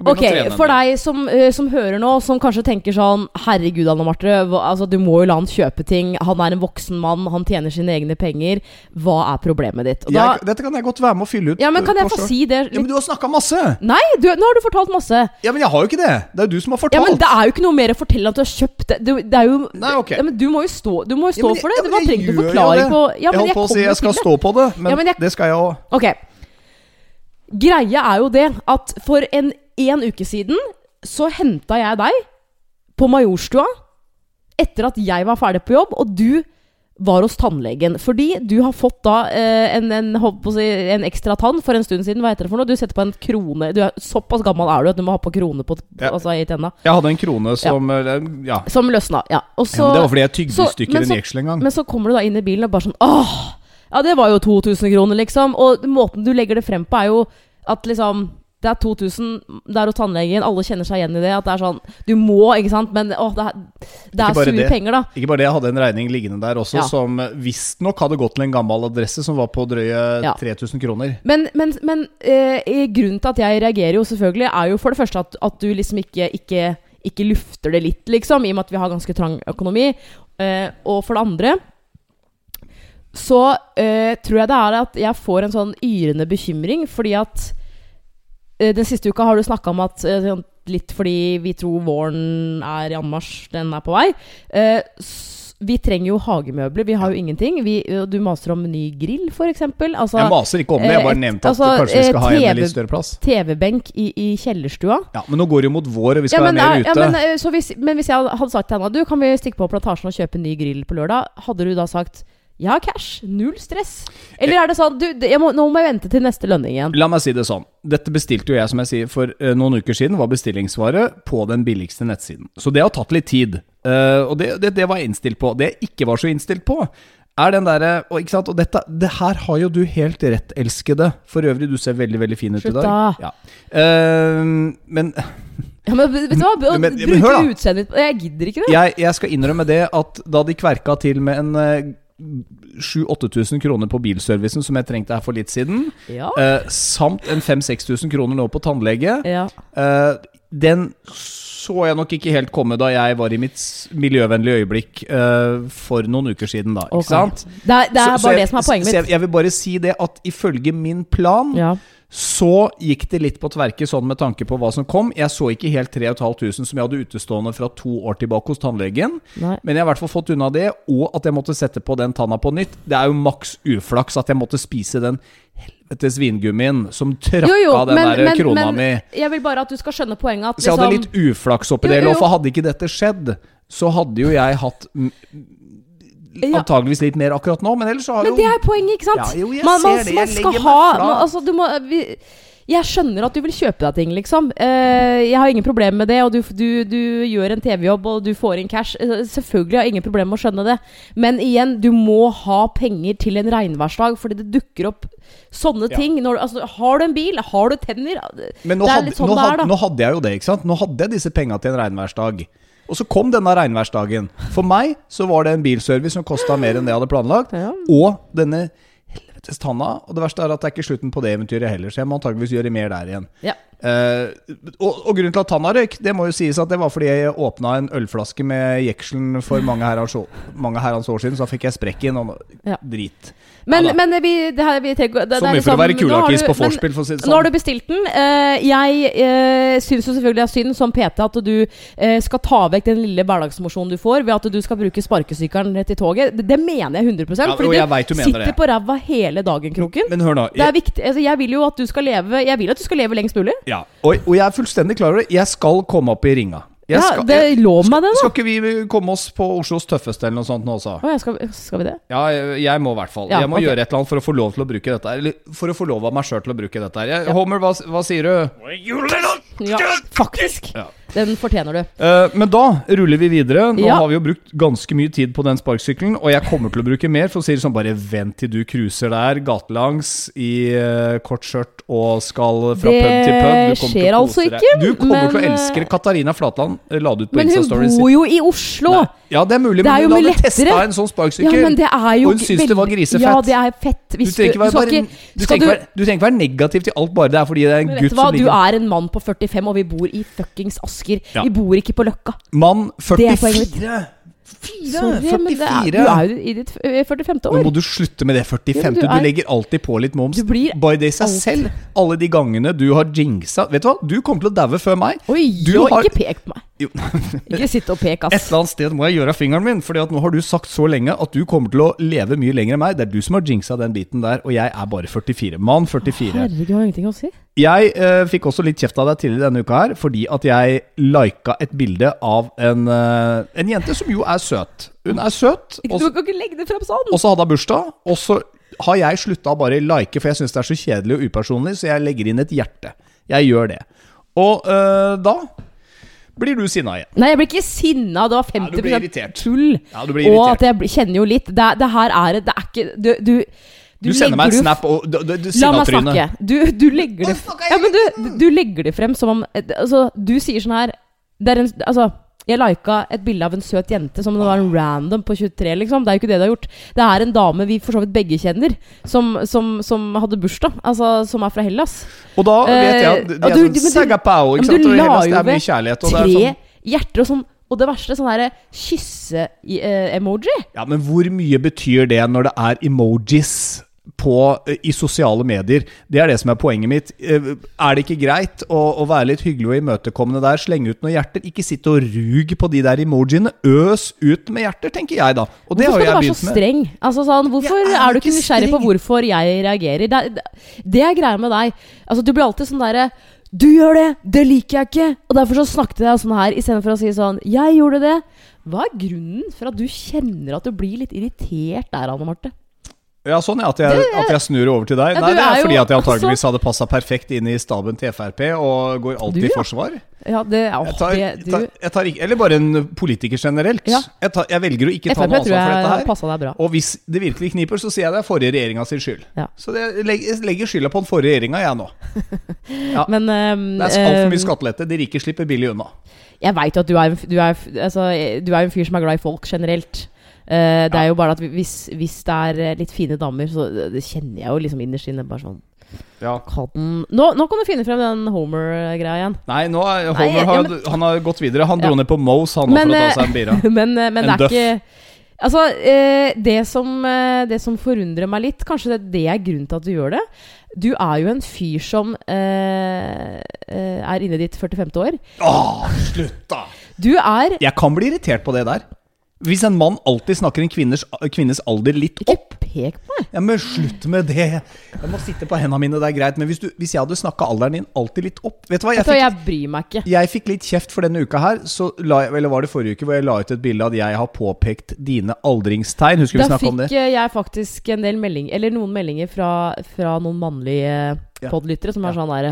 Ok, for deg som, uh, som hører nå, som kanskje tenker sånn Herregud, Anne Marte, hva- altså, du må jo la han kjøpe ting. Han er en voksen mann, han tjener sine egne penger. Hva er problemet ditt? Da, jeg, Dette kan jeg godt være med å fylle ut. ja, men Kan jeg få si det Ja, men du har snakka masse! Nei, du, nå har du fortalt masse. Ja, men jeg har jo ikke det! Det er jo du som har fortalt. Ja, men Det er jo ikke noe mer å fortelle at du har kjøpt det. Det, det jo Nei, ok. ja, men Du må jo stå, du må jo Ja, stå men jeg- for det. ja, Du har trengt en forklaring på ja, Jeg men holdt på å si jeg skal stå på det, men, Ja, men jeg- det skal jeg òg. Ok. Greia er jo det at for en, en uke siden så henta jeg deg på Majorstua etter at jeg var ferdig på jobb, og du var hos tannlegen. Fordi du har fått da eh, en, en, si, en ekstra tann for en stund siden. Hva heter det for noe? Du setter på en krone du er, Såpass gammel er du at du må ha på krone på, Ja. altså, i tenna. Jeg hadde en krone som Ja. Ja. Som løsna. Ja. Og så, ja det var fordi jeg tygde i stykker en jeksel en gang. men så kommer du da inn i bilen og bare sånn Åh! Ja, det var jo 2000 kroner, liksom. Og måten du legger det frem på, er jo at liksom det er 2000 der hos tannlegen, alle kjenner seg igjen i det. At det er sånn Du må, ikke sant? Men å, det er, det er sure det. penger, da. Ikke bare det, jeg hadde en regning liggende der også Ja. som visstnok hadde gått til en gammel adresse som var på drøye Ja. 3000 kroner. Men, men, men eh, grunnen til at jeg reagerer jo selvfølgelig, er jo for det første at, at du liksom ikke, ikke, ikke lufter det litt, liksom, i og med at vi har ganske trang økonomi. Eh, og for det andre så eh, tror jeg det er at jeg får en sånn yrende bekymring, fordi at den siste uka har du snakka om at eh, sånn, Litt fordi vi tror våren er i anmarsj, den er på vei. Eh, vi trenger jo hagemøbler, vi har jo ingenting. Vi, du maser om ny grill, f.eks. Altså, Jeg maser ikke om det, jeg bare eh, nevnte at altså, kanskje vi skal ha en eh, med litt større plass. TV-benk i, i kjellerstua. Ja, Men nå går det jo mot vår, og vi skal Ja, men, være mer er- ute. ja, men, eh, så hvis, men hvis jeg hadde sagt til henne Du, kan vi stikke på Plantasjen og kjøpe en ny grill på lørdag? Hadde du da sagt ja, cash. Null stress. Eller er det sånn du, jeg må, Nå må jeg vente til neste lønning igjen. La meg si det sånn. Dette bestilte jo jeg, som jeg sier, for eh, noen uker siden. Var bestillingsvare på den billigste nettsiden. Så det har tatt litt tid. Eh, og det, det, det var jeg innstilt på. Det jeg ikke var så innstilt på, er den derre og, ikke sant? og dette, det her har jo du helt rett, elskede. For øvrig, du ser veldig veldig fin ut Slutt i dag. da. Ja. Uh, men <laughs> Ja, men vet du hva? Men Bruke utseendet Jeg gidder ikke det. jeg, jeg skal innrømme det at da de kverka til med en 7000-8000 kroner på bilservicen, som jeg trengte her for litt siden, Ja. eh, samt en 5000-6000 kroner nå på tannlege, ja. Eh, den så jeg nok ikke helt komme da jeg var i mitt miljøvennlige øyeblikk eh, for noen uker siden, da. Ikke okay. sant? Det er, det er Så- så bare jeg- det som er poenget så jeg, jeg vil bare si det at ifølge min plan Ja. Så gikk det litt på tverke sånn med tanke på hva som kom. Jeg så ikke helt 3500 som jeg hadde utestående fra to år tilbake hos tannlegen. Nei. Men jeg har i hvert fall fått unna det, og at jeg måtte sette på den tanna på nytt. Det er jo maks uflaks at jeg måtte spise den helvetes vingummien som trakk Jo, jo, den men, der men, krona men mi. jeg vil bare at du skal skjønne poenget at Så jeg hadde liksom- litt uflaks oppi det, for hadde ikke dette skjedd, så hadde jo jeg hatt Ja. antageligvis litt mer akkurat nå, men ellers så har Men jo det er poenget, ikke sant? Ja, jo, jeg man, man, ser det. Jeg legger meg ha flat. man, altså, du må, vi, Jeg skjønner at du vil kjøpe deg ting, liksom. Eh, jeg har ingen problemer med det, og du, du, du gjør en TV-jobb, og du får inn cash. Eh, Selvfølgelig har jeg ingen problemer med å skjønne det. Men igjen, du må ha penger til en regnværsdag, fordi det dukker opp sånne Ja. ting. Når, altså, har du en bil? Har du tenner? Men nå, hadde, sånn nå, det er, nå hadde jeg jo det, ikke sant? Nå hadde jeg disse penga til en regnværsdag. Og så kom denne regnværsdagen. For meg så var det en bilservice som kosta mer enn det jeg hadde planlagt. Ja. Og denne helvetes tanna. Og det verste er at det er ikke slutten på det eventyret heller, så jeg må antageligvis gjøre mer der igjen. Ja. Eh, og, og grunnen til at tanna røyk, det må jo sies at det var fordi jeg åpna en ølflaske med jekselen for mange herrens år, mange herrens år siden, så da fikk jeg sprekk i den. og Ja. Men, Ja men vi, det her, vi tenker, det, Så mye for å være nå kulakis på vorspiel, for å si det Nå har sånn. du bestilt den. Eh, jeg uh, syns jo selvfølgelig det er synd som PT at du eh, skal ta vekk den lille hverdagsmosjonen du får ved at du skal bruke sparkesykkelen til toget. Det, det mener jeg 100 Ja, Fordi jeg du vet du sitter det. på ræva hele dagen, Kroken. Men hør nå. det er viktig. Altså, jeg vil jo at du skal leve Jeg vil at du skal leve lengst mulig. Ja, og, og jeg er fullstendig klar over det. Jeg skal komme opp i ringa. Jeg Ja, skal, det jeg, Lov meg det, da. skal ikke vi komme oss på Oslos tøffeste eller noe sånt nå også? Oh, ja, skal, skal vi det? Ja, jeg, jeg må i hvert fall. Ja, jeg må okay. gjøre et eller annet for å få lov til å bruke dette her. Eller for å få lov av meg sjøl til å bruke dette her. Jeg, Homer, hva, hva sier du? Ja, faktisk. Ja. Den fortjener du. Uh, men da ruller vi videre. Nå Ja. har vi jo brukt ganske mye tid på den sparkesykkelen, og jeg kommer til å bruke mer. For å si det sånn, bare vent til du cruiser der gatelangs i uh, kort skjørt og skal fra Det pub til pub. Du kommer til å skjer altså ikke, Du kommer til å elske det. Katarina Flatland eh, la det ut på Men hun bor jo i Oslo! Nei. Ja, det er mulig, Det er men hun hadde testa en sånn Ja, men det er jo Og hun syntes det var grisefett. Ja, det er fett. du Hvis trenger ikke være, bare, du, trenger ikke være, du trenger ikke være negativ til alt bare det er fordi det er en Men gutt du hva, du er en mann på 45, og vi bor i fuckings Asker. Ja. Vi bor ikke på Løkka. Mann Det er poenget 44! Fire, Sorry, men det er, du er jo i ditt eh, 45. Nå år. må du slutte med det 45. Ja, du, du er- legger alltid på litt moms. Du blir Bare det i seg selv. Alle de gangene du har jinxa Vet du hva? Du kommer til å daue før meg. Oi, Du har- ikke pek på meg. Jo. Ikke sitt og pek, Et eller annet sted må jeg gjøre av fingeren min, Fordi at nå har du sagt så lenge at du kommer til å leve mye lenger enn meg. Det er du som har jinxa den biten der, og jeg er bare 44. Mann 44. Herregud, jeg har ingenting å si. Jeg eh, fikk også litt kjeft av deg tidligere denne uka her fordi at jeg lika et bilde av en, eh, en jente som jo er søt. Hun er søt, Ikke, du kan ikke legge det frem sånn! og så hadde hun bursdag. Og så har jeg slutta å bare like, for jeg syns det er så kjedelig og upersonlig, så jeg legger inn et hjerte. Jeg gjør det. Og eh, da blir du sinna igjen. Nei, jeg blir ikke sinna. Det var 50 Ja, du tull. Ja, du blir Og at jeg kjenner jo litt. Det, det her er Det er ikke Du, du, Du, sender meg en snap og du, du, du, La meg snakke. Du, du legger det Ja, men du, du legger det frem som om Altså, du sier sånn her Det er en Altså, jeg lika et bilde av en søt jente som om det var en random på 23, liksom. Det er jo ikke det du har gjort. Det er en dame vi for så vidt begge kjenner, som, som, som hadde bursdag. Altså, som er fra Hellas. Og da vet jeg at Eh, de og er sånn sagapao, ikke sant? du la jo ved Tre sånn hjerter og sånn. Og det verste, sånn derre kysse-emoji. Ja, men hvor mye betyr det når det er emojis på, eh, i sosiale medier? Det er det som er poenget mitt. Eh, Er det ikke greit å, å være litt hyggelig og imøtekommende der? Slenge ut noen hjerter? Ikke sitte og rug på de der emojiene. Øs ut med hjerter, tenker jeg da. Og det Hvorfor har skal du være så streng? Altså sånn, Hvorfor er er, du ikke nysgjerrig nysgjerrig på hvorfor jeg reagerer? Det, er- det, det er greia med deg. Altså Du blir alltid sånn derre Du gjør det! Det liker jeg ikke! Og derfor så snakket jeg sånn her istedenfor å si sånn Jeg gjorde det. Hva er grunnen for at du kjenner at du blir litt irritert der, Anne Marte? Ja, sånn ja, at jeg, at jeg snur over til deg. Ja, Nei, det er er fordi at jeg også- antageligvis hadde passa perfekt inn i staben til Frp og går alltid Du, i forsvar. Ja, det, åh, Jeg tar, det tar, jeg tar eller bare en politiker generelt. Ja. Jeg, tar, jeg velger å ikke ta noe ansvar for dette her. deg bra. Og hvis det virkelig kniper, så sier jeg det er forrige regjeringa sin skyld. Ja. Så det, jeg legger, skylda på den forrige regjeringa, jeg nå. <laughs> Ja. Men um, Det er altfor ehm, mye skattelette. De rike slipper billig unna. Jeg veit jo at du er, du, er, altså, du er en fyr som er glad i folk generelt. Eh, det er jo bare at hvis, hvis det er eh, litt fine damer, så det, det kjenner jeg jo liksom innerst inne. Bare sånn Ja. Nå, nå kan du finne frem den Homer-greia igjen. Nei, nå er Nei, ja, men, har, han har gått videre. Han dro Ja. ned på Mose han Men, for å eh, ta seg en bira. <laughs> men eh, men En det er ikke Altså, eh, det, som, eh, det som forundrer meg litt Kanskje det, det er grunnen til at du gjør det. Du er jo en fyr som eh, eh, er inne i ditt 45. år. Åh, slutt, da! Du er Jeg kan bli irritert på det der. Hvis en mann alltid snakker en kvinnes, kvinnes alder litt opp Ikke pek på meg! Ja, men slutt med det! Jeg må sitte på hendene mine, det er greit. Men hvis, du, hvis jeg hadde snakka alderen din alltid litt opp Vet du hva, jeg fikk, jeg bryr meg ikke. jeg fikk litt kjeft for denne uka her. Så la eller var det forrige uke hvor jeg la ut et bilde av at jeg har påpekt dine aldringstegn. Husker vi snakka om det? Da fikk eh, jeg faktisk en del melding, eller noen meldinger fra, fra noen mannlige Ja. podlyttere som er Ja. sånn derre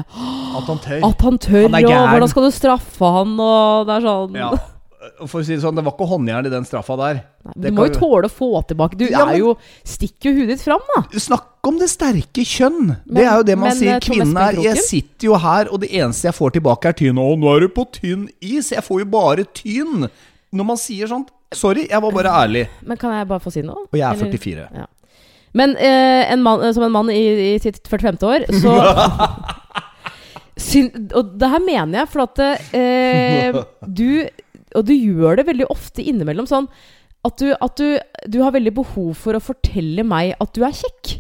At han tør. At han tør, Han er og hvordan skal du straffe han, og det er sånn Ja. For å si det sånn, det var ikke håndjern i den straffa der. Nei, Du må jo tåle å få tilbake Du Ja, men- er jo Stikk jo huet ditt fram, da! Snakk om det sterke kjønn! det er jo det man men, sier. eh, Kvinnen er Jeg sitter jo her, og det eneste jeg får tilbake, er tynn. Å, nå er du på tynn is! Jeg får jo bare tynn! Når man sier sånt Sorry, jeg var bare ærlig. Men kan jeg bare få si noe? Og jeg er Eller- 44. Men eh, en mann, som en mann i, i sitt 45. år, så <laughs> syn, Og det her mener jeg, for at eh, <laughs> du Og du gjør det veldig ofte innimellom sånn at du, at du, du har veldig behov for å fortelle meg at du er kjekk.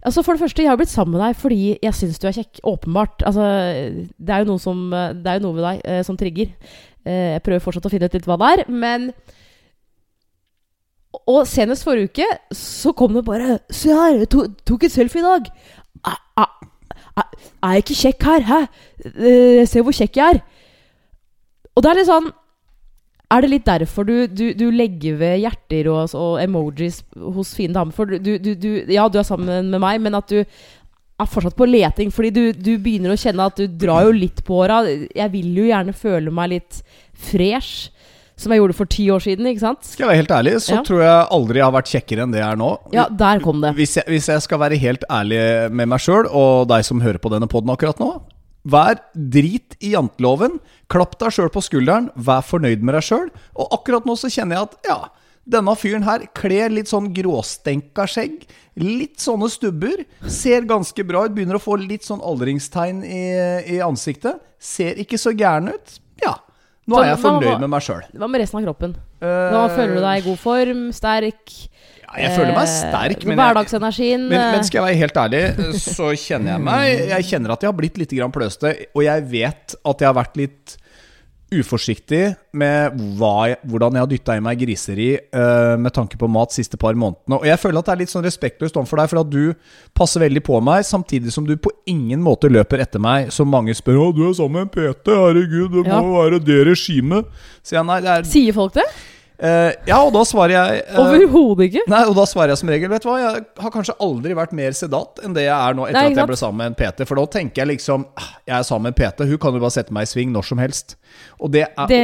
Altså For det første, jeg har blitt sammen med deg fordi jeg syns du er kjekk. Åpenbart. Altså, det er jo noe, som, det er jo noe ved deg eh, som trigger. Eh, jeg prøver fortsatt å finne ut litt hva det er, men Og senest forrige uke så kom det bare Se her, jeg to, tok et selfie i dag. Er, a, a, er jeg ikke kjekk her? Hæ? Uh, se hvor kjekk jeg er. Og det er litt sånn Er det litt derfor du, du, du legger ved hjerter og, og emojis hos fine damer? For du, du, du Ja, du er sammen med meg, men at du er fortsatt på leting, fordi du, du begynner å kjenne at du drar jo litt på åra. Jeg vil jo gjerne føle meg litt fresh, som jeg gjorde for ti år siden, ikke sant? Skal jeg være helt ærlig, så Ja. tror jeg aldri jeg har vært kjekkere enn det jeg er nå. Ja, der kom det. Hvis jeg, hvis jeg skal være helt ærlig med meg sjøl og deg som hører på denne poden akkurat nå Vær drit i janteloven. Klapp deg sjøl på skulderen. Vær fornøyd med deg sjøl. Og akkurat nå så kjenner jeg at ja, denne fyren her kler litt sånn gråstenka skjegg. Litt sånne stubber. Ser ganske bra ut. Begynner å få litt sånn aldringstegn i, i ansiktet. Ser ikke så gæren ut. Ja. Nå er jeg fornøyd med meg sjøl. Hva med resten av kroppen? Nå føler du deg i god form, sterk? Jeg føler meg eh, sterk, men Hverdagsenergien Men, men eh, skal jeg være helt ærlig, så kjenner jeg meg Jeg kjenner at jeg har blitt litt pløste, og jeg vet at jeg har vært litt uforsiktig med jeg, hvordan jeg har dytta i meg griseri uh, med tanke på mat siste par månedene. Og jeg føler at det er litt sånn respektløst overfor deg, for at du passer veldig på meg, samtidig som du på ingen måte løper etter meg, som mange spør 'Å, du er sammen med en PT, herregud, det Ja. må være det regimet'. Er Sier folk det? Eh, Ja, og da svarer jeg uh, Overhodet ikke. Nei, og da svarer jeg som regel Vet du hva, jeg har kanskje aldri vært mer sedat enn det jeg er nå etter Nei, at jeg ble sammen med en PT. For da tenker jeg liksom ah, Jeg er sammen med en PT, hun kan jo bare sette meg i sving når som helst. Og det er, Det,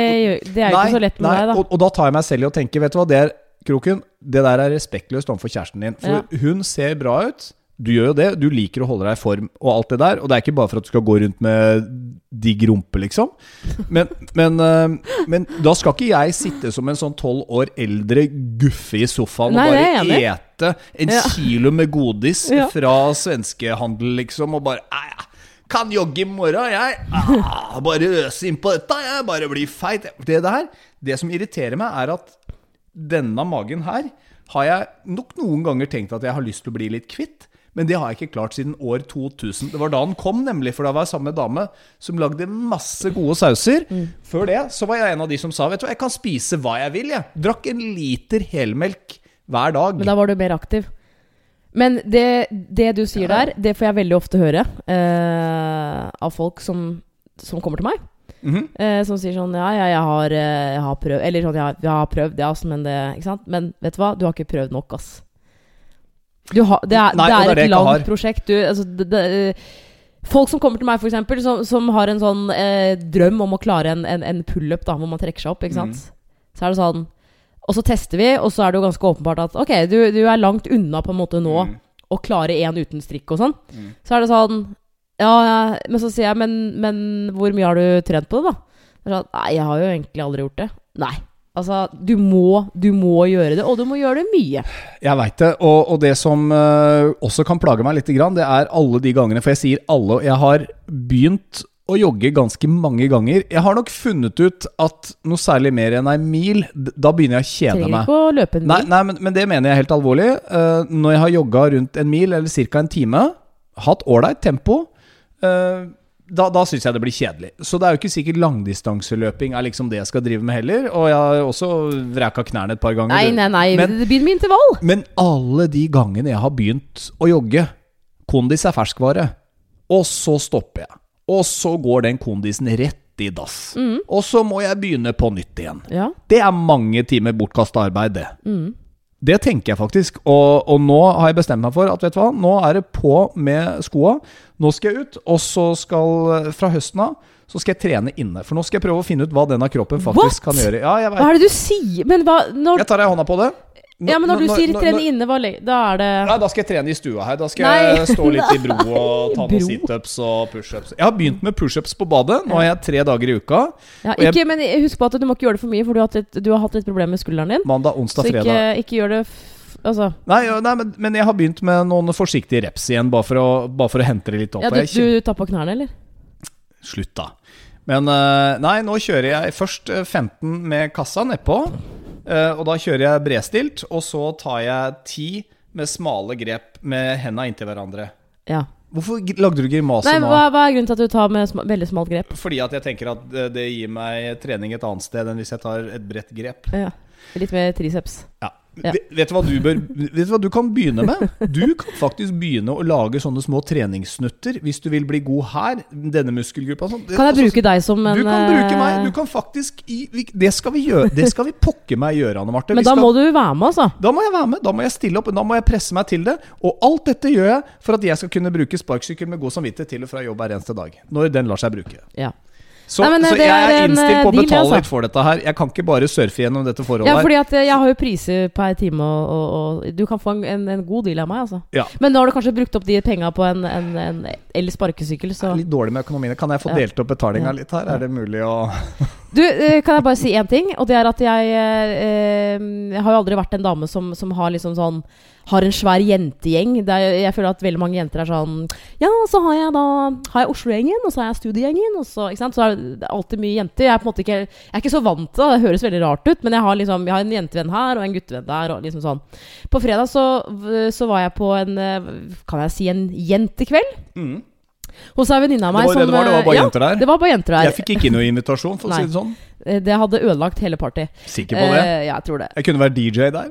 det er jo ikke så lett med nei, deg, da. Og, og da tar jeg meg selv i å tenke Vet du hva, det er Kroken, det der er respektløst overfor kjæresten din. For hun ser bra ut. Du gjør jo det. Du liker å holde deg i form og alt det der. Og det er ikke bare for at du skal gå rundt med digg rumpe, liksom. Men, men, øh, men da skal ikke jeg sitte som en sånn tolv år eldre guffe i sofaen Nei, og bare ete en Ja. kilo med godis Ja. fra svenskehandel, liksom, og bare «Nei, ja, kan jogge i morgen, jeg. Ah, bare øse inn på dette, jeg. Bare bli feit. Det der, det som irriterer meg, er at denne magen her har jeg nok noen ganger tenkt at jeg har lyst til å bli litt kvitt. Men det har jeg ikke klart siden år 2000. Det var da den kom, nemlig. For da var jeg sammen med dame som lagde masse gode sauser. Mm. Før det så var jeg en av de som sa Vet du hva, jeg kan spise hva jeg vil, jeg. Drakk en liter helmelk hver dag. Men da var du mer aktiv. Men det, det du sier der, det får jeg veldig ofte høre eh, av folk som, som kommer til meg. Mhm. Eh, som sier sånn Ja, ja, jeg har, eh, jeg har prøvd Eller sånn, ja, jeg har prøvd, ja, men det Ikke sant? Men vet du hva? Du har ikke prøvd nok, ass. Du har, det er, Nei, det og det er er et langt prosjekt. Du, altså, det, det, folk som kommer til meg, eksempel, som, som har en sånn eh, drøm om å klare en, en, en pullup, hvor man trekker seg opp, ikke sant. Mm. Så er det sånn Og så tester vi, og så er det jo ganske åpenbart at ok, du, du er langt unna på en måte nå Mm. å klare én uten strikk og sånn. Mm. Så er det sånn Ja, ja men så sier jeg, men, men hvor mye har du trent på det, da? Er sånn, Nei, jeg har jo egentlig aldri gjort det. Nei. Altså, du må, du må gjøre det, og du må gjøre det mye. Jeg veit det. Og, og det som uh, også kan plage meg litt, det er alle de gangene For jeg sier alle. Jeg har begynt å jogge ganske mange ganger. Jeg har nok funnet ut at noe særlig mer enn ei mil, da begynner jeg å kjede Trenger meg. ikke å løpe en mil. nei men, men det mener jeg helt alvorlig. Uh, når jeg har jogga rundt en mil, eller ca. en time, hatt ålreit tempo, eh, da, da syns jeg det blir kjedelig. Så det er jo ikke sikkert langdistanseløping er liksom det jeg skal drive med heller. Og jeg har også vreka knærne et par ganger. Nei, nei, nei. Men- det begynner med intervall. Men alle de gangene jeg har begynt å jogge Kondis er ferskvare. Og så stopper jeg. Og så går den kondisen rett i dass. Mm. Og så må jeg begynne på nytt igjen. Ja. Det er mange timer bortkasta arbeid, det. Mm. Det tenker jeg faktisk. Og, og nå har jeg bestemt meg for at vet du hva, nå er det på med skoa. Nå skal jeg ut, og så skal fra høsten av så skal jeg trene inne. For nå skal jeg prøve å finne ut hva denne kroppen faktisk What? kan gjøre. Ja, Hva er det du sier? Men hva når, jeg tar deg i hånda på det. Nå- Ja, men når nå- du sier nå- trene inne, hva, da er det Nei, da skal jeg trene i stua her. Da skal Nei. jeg stå litt i bro og <laughs> ta noen situps og pushups. Jeg har begynt med pushups på badet. Nå har jeg tre dager i uka. ja, og jeg- ikke, Men husk på at du må ikke gjøre det for mye, for du har hatt litt, du har hatt litt problem med skulderen din. Mandag, onsdag, fredag. fredag. ikke gjør det Altså Nei, nei men, men jeg har begynt med noen forsiktige reps igjen, bare for å, bare for å hente det litt opp. Ja, du, du tar på knærne, eller? Slutt, da. Men eh, nei, nå kjører jeg først eh, 15 med kassa nedpå. Eh, og da kjører jeg bredstilt, og så tar jeg ti med smale grep med henda inntil hverandre. Ja. Hvorfor lagde du grimase nå? hva, hva er grunnen til at du tar med sm veldig smalt grep? Fordi at jeg tenker at det, det gir meg trening et annet sted enn hvis jeg tar et bredt grep. Ja. Litt mer triceps. Ja. Ja. Vet, du hva du bør, vet du hva du kan begynne med? Du kan faktisk begynne å lage sånne små treningssnutter hvis du vil bli god her. Denne muskelgruppa. Sånn. Kan jeg bruke deg som en Du kan bruke meg. eh, Du kan faktisk Det skal vi gjøre. Det skal vi pokker meg gjøre, Anne Marte. Men da skal- må du være med, altså. da må jeg være med, da må jeg stille opp, da må jeg presse meg til det. Og alt dette gjør jeg for at jeg skal kunne bruke sparkesykkel med god samvittighet til og fra jobb hver eneste dag. Når den lar seg bruke. Ja. Så, Nei, så det jeg er er innstilt på å eh, deal, betale altså. litt for dette her. Jeg kan ikke bare surfe gjennom dette forholdet Ja, fordi at eh, jeg har jo priser per time, og, og, og du kan få en, en, god deal av meg, altså. Ja. Men nå har du kanskje brukt opp de penga på en, en, en el sparkesykkel, så litt dårlig med økonomien. Kan jeg få delt opp betalinga litt her? Er det mulig å <laughs> Du, eh, kan jeg bare si én ting? Og det er at jeg, eh, jeg har jo aldri vært en dame som, som har liksom sånn Har en svær jentegjeng. Jeg føler at veldig mange jenter er sånn Ja, så har jeg da Har jeg Oslo-gjengen, og så har jeg studiegjengen, og så Ikke sant. Så er det alltid mye jenter. Jeg er på en måte ikke Jeg er ikke så vant til det, det høres veldig rart ut, men jeg har liksom Jeg har en jentevenn her og en guttevenn der, og liksom sånn. På fredag så, så var jeg på en Kan jeg si en jentekveld? mm. Hos ei venninne av Det meg var det det var, det var bare ja, jenter der? Det var bare jenter der. Jeg fikk ikke noe invitasjon, for å si det sånn. Eh, Det hadde ødelagt hele party. Sikker på det? Eh, ja, jeg tror det. Jeg kunne være DJ der.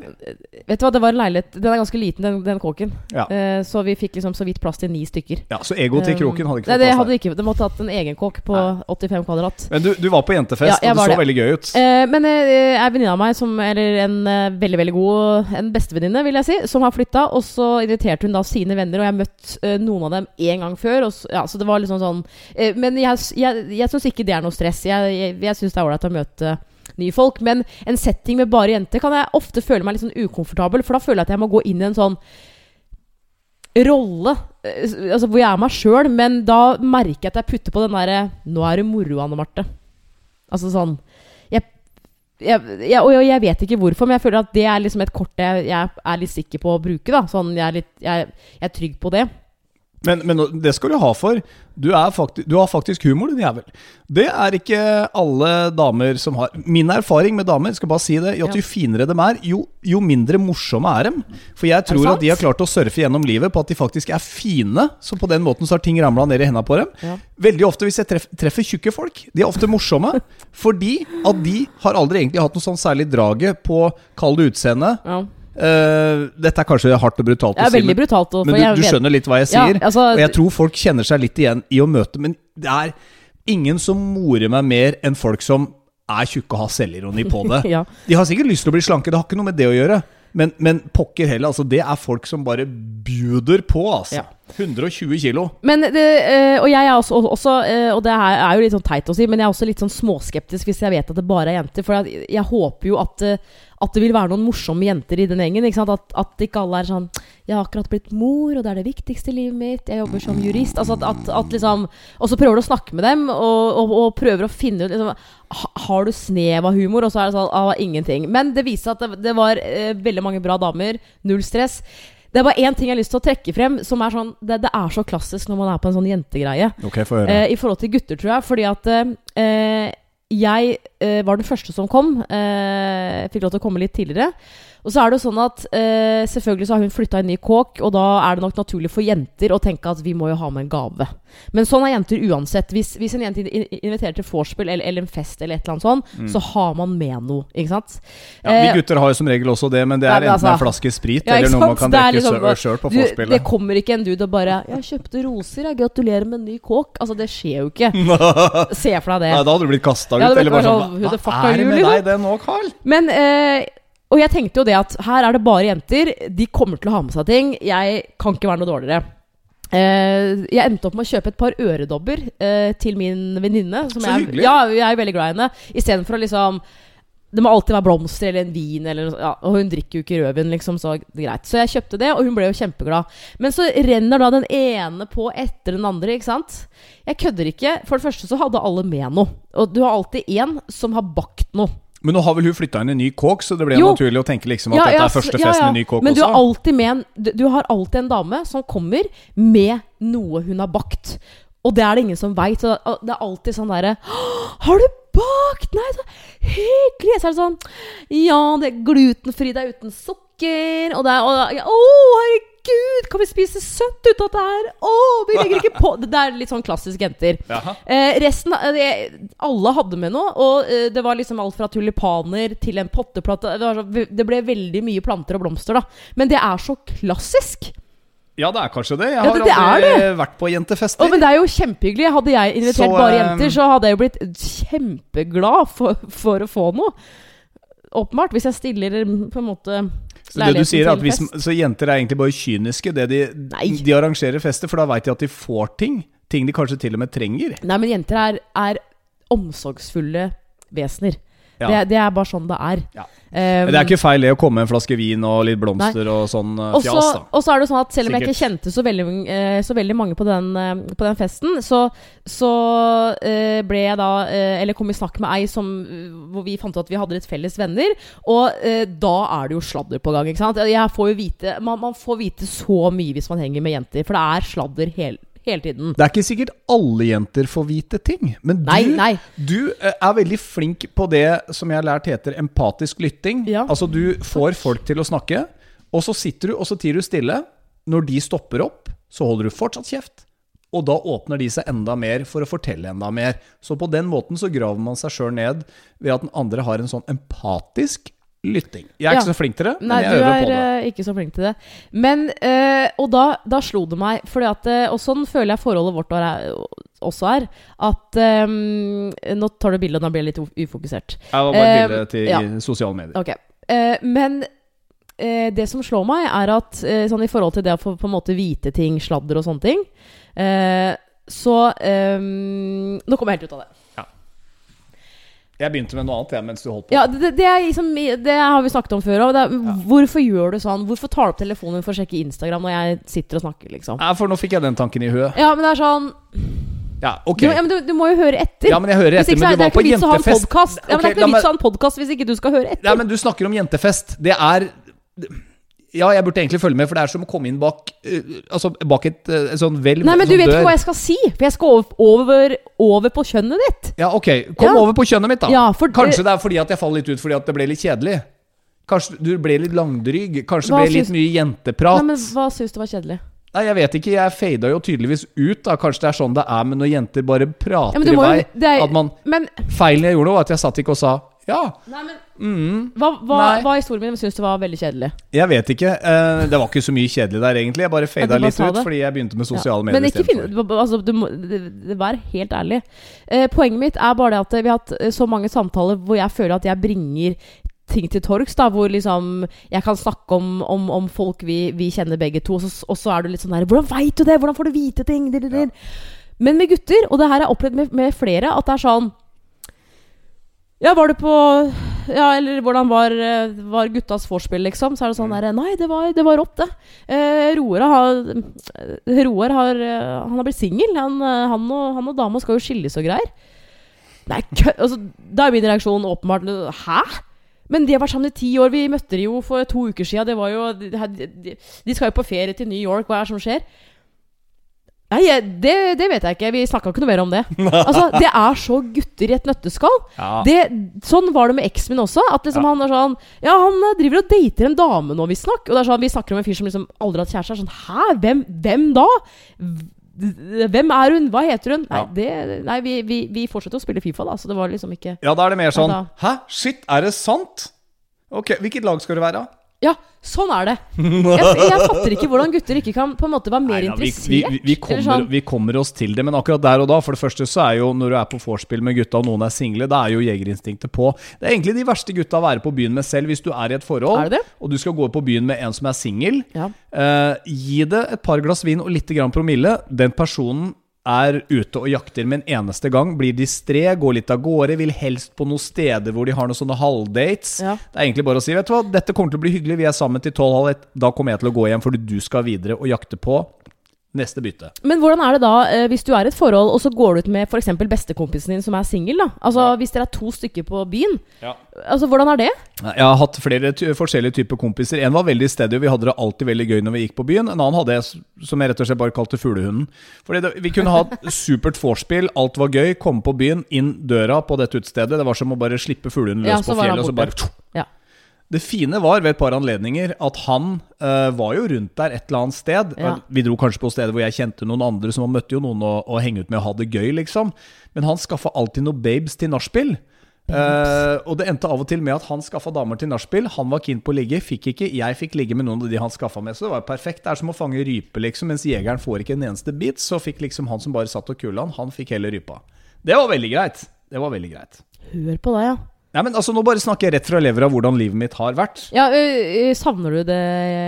Vet du hva, det var en leilighet Den er ganske liten, den, den kåken. Ja. Eh, så vi fikk liksom så vidt plass til ni stykker. Ja, Så ego til Um, kroken hadde ikke Nei, fått plass hadde det vi ikke. Det måtte hatt en egen kåk på 85 kvadrat. Men du, du var på jentefest, Ja, og det så det. veldig gøy ut. Eh, men eh, ei venninne av meg, som, eller en eh, veldig veldig god En bestevenninne, vil jeg si, som har flytta. Og så inviterte hun da sine venner, og jeg har møtt eh, noen av dem én gang før. Så, ja, så det var liksom sånn eh, Men jeg, jeg, jeg syns ikke det er noe stress. Jeg, jeg, jeg syns det er ålreit å møte nye folk. Men en setting med bare jenter kan jeg ofte føle meg litt sånn ukomfortabel, for da føler jeg at jeg må gå inn i en sånn rolle. eh, Altså hvor jeg er meg sjøl, men da merker jeg at jeg putter på den derre Nå er det moro, Anne Marte. Altså sånn jeg, jeg, Og jeg vet ikke hvorfor, men jeg føler at det er liksom et kort jeg, jeg er litt sikker på å bruke. da Sånn jeg er, litt, jeg er trygg på det. Men, men det skal du ha for. Du, er fakti, du har faktisk humor, din jævel. Det er ikke alle damer som har Min erfaring med damer, skal bare si det, at jo finere de er, jo, jo mindre morsomme er dem. For jeg tror at de har klart å surfe gjennom livet på at de faktisk er fine. Så på den måten så har ting ramla ned i hendene på dem. Ja. Veldig ofte hvis jeg treff, treffer tjukke folk, de er ofte morsomme. fordi at de har aldri egentlig hatt noe sånn særlig draget på kall det utseende. Ja. Eh, dette er kanskje hardt og brutalt å si, men, brutalt. men du, du skjønner litt hva jeg Ja, sier. altså, og jeg tror folk kjenner seg litt igjen i å møte Men det er ingen som morer meg mer enn folk som er tjukke og har selvironi på det. <laughs> ja. De har sikkert lyst til å bli slanke, det har ikke noe med det å gjøre. Men, men pokker heller, altså det er folk som bare bjuder på, altså. Ja. 120 kilo. Men det, eh, og jeg er også, også eh, Og det er jo litt sånn teit å si, men jeg er også litt sånn småskeptisk hvis jeg vet at det bare er jenter. For jeg, jeg håper jo at, at det vil være noen morsomme jenter i den gjengen. At, at ikke alle er sånn 'Jeg har akkurat blitt mor, og det er det viktigste i livet mitt. Jeg jobber som jurist.' Altså at, at, at liksom Og så prøver du å snakke med dem, og, og, og prøver å finne ut liksom, Har du snev av humor? Og så er det sånn ah, ingenting. Men det viser at det, det var eh, veldig mange bra damer. Null stress. Det er bare én ting jeg har lyst til å trekke frem, som er sånn Det, det er så klassisk når man er på en sånn jentegreie. Okay. Eh, I forhold til gutter, tror jeg. Fordi at eh, jeg eh, var den første som kom. Eh, fikk lov til å komme litt tidligere. Og så er det jo sånn at eh, Selvfølgelig så har hun flytta i en ny kåk, og da er det nok naturlig for jenter å tenke at vi må jo ha med en gave. Men sånn er jenter uansett. Hvis, hvis en jente inviterer til vorspiel eller, eller en fest, eller et eller annet sånt, så har man med noe. Ikke sant? ja, vi eh, gutter har jo som regel også det, men det Nei, er men enten en altså- flaske sprit Ja, eller noe man kan drikke liksom sjøl på vorspielet. det kommer ikke en dude og bare 'Jeg kjøpte roser, jeg gratulerer med en ny kåk'. Altså, det skjer jo ikke. <laughs> Se for deg det. Nei, da hadde du blitt kasta ut. Eller bare sånn, sånn who the fuck Hva er det med liksom? deg det nå, Carl? Men eh, Og jeg tenkte jo det at her er det bare jenter. De kommer til å ha med seg ting. Jeg kan ikke være noe dårligere. Eh, jeg endte opp med å kjøpe et par øredobber eh, til min venninne. som Så jeg- hyggelig. Ja, jeg er veldig glad i henne. Istedenfor å liksom det må alltid være blomster eller en vin, eller, noe- ja, og hun drikker jo ikke rødvin, liksom, så greit. Så jeg kjøpte det, og hun ble jo kjempeglad. Men så renner da den ene på etter den andre, ikke sant? Jeg kødder ikke. For det første så hadde alle med noe. Og du har alltid én som har bakt noe. Men nå har vel hun flytta inn i ny kåk, så det ble Jo. naturlig å tenke liksom at Ja, dette er første festen ja. i ny kåk Men du også. har, med en, du, du har alltid en dame som kommer med noe hun har bakt. Og det er det ingen som veit. Det er alltid sånn derre 'Har du bakt?' Nei, så hyggelig! Så er det sånn Ja, det er glutenfri, det er uten sukker, og det er og, ja, Å, herregud, kan vi spise søtt ut av det her? Å, vi legger ikke på Det er litt sånn klassisk jenter. Eh, resten det, Alle hadde med noe, og eh, det var liksom alt fra tulipaner til en potteplate Det, var så, det ble veldig mye planter og blomster, da. Men det er så klassisk. Ja, det er kanskje det. Jeg Ja, har det- det aldri aldri vært på jentefester. Oh, men det er jo kjempehyggelig. Hadde jeg invitert Så, bare eh, jenter, så hadde jeg jo blitt kjempeglad for, for å få noe. Åpenbart. Hvis jeg stiller på en måte Så det du sier er at hvis. Så jenter er egentlig bare kyniske. Det de, de arrangerer fester, for da veit de at de får ting. Ting de kanskje til og med trenger. Nei, men jenter er, er omsorgsfulle vesener. Ja. Det, det er bare sånn det er. Ja. Um, Det er ikke feil det å komme med en flaske vin og litt blomster og sånn uh, fjas, da. og så er det sånn at selv om jeg ikke kjente så veldig, uh, så veldig mange på den, uh, på den festen, så, så ble jeg da Eller kom i snakk med ei som, hvor vi fant ut at vi hadde litt felles venner. Og da er det jo sladder på gang. ikke sant? Jeg får jo vite man, man får vite så mye hvis man henger med jenter, for det er sladder hele, hele tiden. Det er ikke sikkert alle jenter får vite ting. Men du, Nei, nei. du eh, er veldig flink på det som jeg har lært heter empatisk lytting. Ja. Altså du får folk til å snakke, og så sitter du og så tier du stille. Når de stopper opp, så holder du fortsatt kjeft. Og da åpner de seg enda mer for å fortelle enda mer. Så på den måten så graver man seg sjøl ned ved at den andre har en sånn empatisk lytting. Jeg er Ja. ikke så flink til det, men Nei, jeg du øver er på det. eh, ikke så flink til det. Men, eh, Og da, da slo det meg, fordi at, eh, og sånn føler jeg forholdet vårt er, også er, at eh, Nå tar du bildet, og da blir jeg litt ufokusert. ufokusert. Jeg var bare et Eh, bilde til ja. sosiale medier. Ok. Uh, men uh, det som slår meg, er at sånn i forhold til det å få på en måte vite ting, sladder og sånne ting, så Nå kommer jeg helt ut av det. Jeg begynte med noe annet jeg, mens du holdt på. Ja, det, det, er liksom, det har vi snakket om før. òg. er, Hvorfor gjør du sånn? Hvorfor tar du opp telefonen for å sjekke Instagram når jeg sitter og snakker? liksom? Ja, for nå fikk jeg den tanken i huet. Ja, men det er sånn Ja, ok. du, ja, men du, du må jo høre etter. Ja, men jeg hører etter, ikke men du var på jentefest. podcast. Ja, men det er ikke noe vits å ha en podkast hvis ikke du skal høre etter. Ja, men du snakker om jentefest. Det er Ja, jeg burde egentlig følge med, for det er som å komme inn bak uh, Altså bak et, uh, sånn hvelv Nei, men du vet dør. ikke hva jeg skal si, for jeg skal over, over, over på kjønnet ditt. Ja, ok. Kom Ja. over på kjønnet mitt, da. Ja, for Kanskje det er fordi at jeg faller litt ut fordi at det ble litt kjedelig. Kanskje du ble litt langdryg. Kanskje det ble litt mye jenteprat. Nei, men Hva syns du var kjedelig? Nei, jeg vet ikke. Jeg fada jo tydeligvis ut. da Kanskje det er sånn det er med når jenter bare prater Ja, i vei. er, At man Men Feilen jeg gjorde nå, var at jeg satt ikke og sa ja. Nei, men Mm, Hva, hva, Nei. hva historien min syns du var veldig kjedelig? jeg vet ikke. Eh, det var ikke så mye kjedelig der, egentlig. Jeg bare Ja, fada litt ut det. fordi jeg begynte med Ja. sosiale medier. Men ikke finne finn, altså, du må Vær helt ærlig. Eh, poenget mitt er bare det at vi har hatt eh, så mange samtaler hvor jeg føler at jeg bringer ting til torgs. da Hvor liksom jeg kan snakke om, om, om folk vi, vi kjenner begge to, og så, og så er du litt sånn der 'Hvordan veit du det? Hvordan får du vite ting?' Dir. Men med gutter, og det her har jeg opplevd med, med flere, at det er sånn Ja, var det på Ja, eller hvordan var, eh, var guttas vorspiel, liksom? Så er det sånn Mm. der Nei, det var, det var rått, det. Eh, Roar har eh, Roar har eh, Han har blitt singel. Han, han, og- han og dama skal jo skilles og greier. Nei, kø... Altså, da er min reaksjon åpenbart Hæ? Men de har vært sammen i ti år. Vi møtte de jo for to uker siden. Det var jo, de, de, de skal jo på ferie til New York. Hva er det som skjer? Nei, det, det vet jeg ikke. Vi snakka ikke noe mer om det. <laughs> Altså, Det er så gutter i et nøtteskall. Ja. Det, sånn var det med eksen min også. At liksom Ja. han er sånn Ja, han eh, driver og dater en dame nå, visstnok. Og det er sånn, vi snakker om en fyr som liksom aldri har hatt kjæreste. Sånn, Hæ? Hvem, hvem da? Hvem er hun? Hva heter hun? Nei, det, nei vi, vi, vi fortsetter å spille Fifa, da. Så det var liksom ikke Ja, da er det mer sånn Hæ? Shit, er det sant? Ok, Hvilket lag skal du være? Ja, sånn er det. Jeg, jeg fatter ikke hvordan gutter ikke kan på en måte være mer Nei ja, vi, interessert. vi, vi, vi, eller kommer, sånn. vi kommer oss til det, men akkurat der og da For det første så er jo når du er på vorspiel med gutta og noen er single, da er jo jegerinstinktet på. Det er egentlig de verste gutta å være på byen med selv hvis du er i et forhold, det det? og du skal gå på byen med en som er singel. Ja. Eh, gi det et par glass vin og litt grann promille. Den personen er ute og jakter med en eneste gang. Blir distré, går litt av gårde, vil helst på noen steder hvor de har noen sånne halvdates. Ja. Det er egentlig bare å si vet du hva, dette kommer til å bli hyggelig, vi er sammen til tolv halv ett. Da kommer jeg til å gå hjem fordi du skal videre og jakte på neste bytte. Men hvordan er det da eh, hvis du er i et forhold, og så går du ut med f.eks. bestekompisen din som er singel? Altså, Hvis dere er to stykker på byen, ja. altså hvordan er det? Jeg har hatt flere forskjellige typer kompiser. En var veldig steady, og vi hadde det alltid veldig gøy når vi gikk på byen. En annen hadde jeg som jeg rett og slett bare kalte fuglehunden. Fordi det, Vi kunne ha <laughs> supert vorspiel, alt var gøy, komme på byen, inn døra på dette utestedet. Det var som å bare slippe fuglehunden løs Ja, på fjellet, og så bare Ja. Det fine var ved et par anledninger at han uh, var jo rundt der et eller annet sted. Ja. Vi dro kanskje på steder hvor jeg kjente noen andre, som han møtte jo noen å, å henge ut med og ha det gøy, liksom. Men han skaffa alltid noen babes til nachspiel. Uh, og det endte av og til med at han skaffa damer til nachspiel. Han var keen på å ligge, fikk ikke. Jeg fikk ligge med noen av de han skaffa med, så det var perfekt. Det er som å fange rype, liksom. Mens jegeren får ikke en eneste bit, så fikk liksom han som bare satt og kula han, han fikk hele rypa. Det var veldig greit. Det var veldig greit. Hør på deg, ja. Nei, men altså, Nå bare snakker jeg rett fra levra hvordan livet mitt har vært. ja ø, ø, savner du det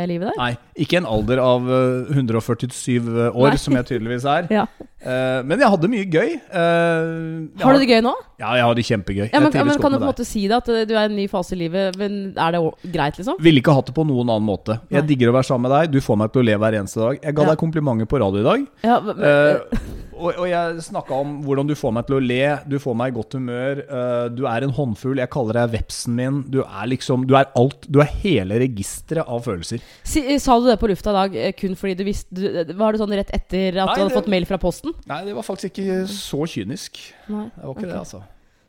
livet der? Nei, ikke en alder av eh, 147 år, Nei. som jeg tydeligvis er. <laughs> Ja. uh, men jeg hadde mye gøy. Uh, Har du det gøy nå? Ja, jeg har det kjempegøy. Ja, men, trives men Kan du på en måte si det, at du er i en ny fase i livet, men er det greit, liksom? Ville ikke hatt det på noen annen måte. Jeg Nei. digger å være sammen med deg. Du får meg til å le hver eneste dag. Jeg ga Ja. deg komplimenter på radio i dag. Ja, men, Eh, <laughs> og, og jeg snakka om hvordan du får meg til å le. Du får meg i godt humør. Uh, du er en håndfull, Jeg kaller deg vepsen min. Du er liksom Du er alt. Du er hele registeret av følelser. si, sa du det på lufta i dag kun fordi du visste du, Var det sånn rett etter at Nei, du hadde det- fått mail fra Posten? Nei, det var faktisk ikke så kynisk. Nei. Det var ikke okay. det, altså.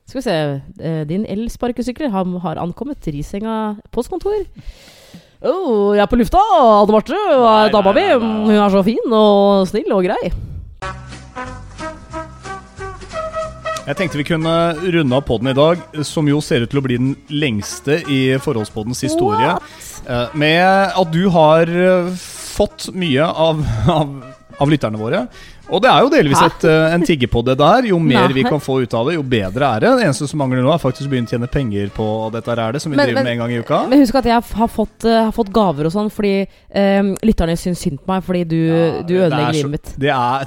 Skal vi se. eh, Din elsparkesykler har, har ankommet Risenga postkontor. Oh, jeg er på lufta! Anne Marte, dama mi. Hun er så fin og snill og grei. Jeg tenkte vi kunne runde av podden i dag, som jo ser ut til å bli den lengste i Forholdspoddens historie. What? Med at du har eh, fått mye av, av, av lytterne våre. Og det er jo delvis et, eh, en tigge på det der. Jo mer vi kan få ut av det, jo bedre er det. Det eneste som mangler nå, er faktisk å begynne å tjene penger på dette her, er det, som vi Men- driver men- med en gang i uka. Men husk at jeg har fått, eh, har fått gaver og sånn fordi eh, lytterne syns synd på meg fordi du, Ja, du er ødelegger livet mitt. Det er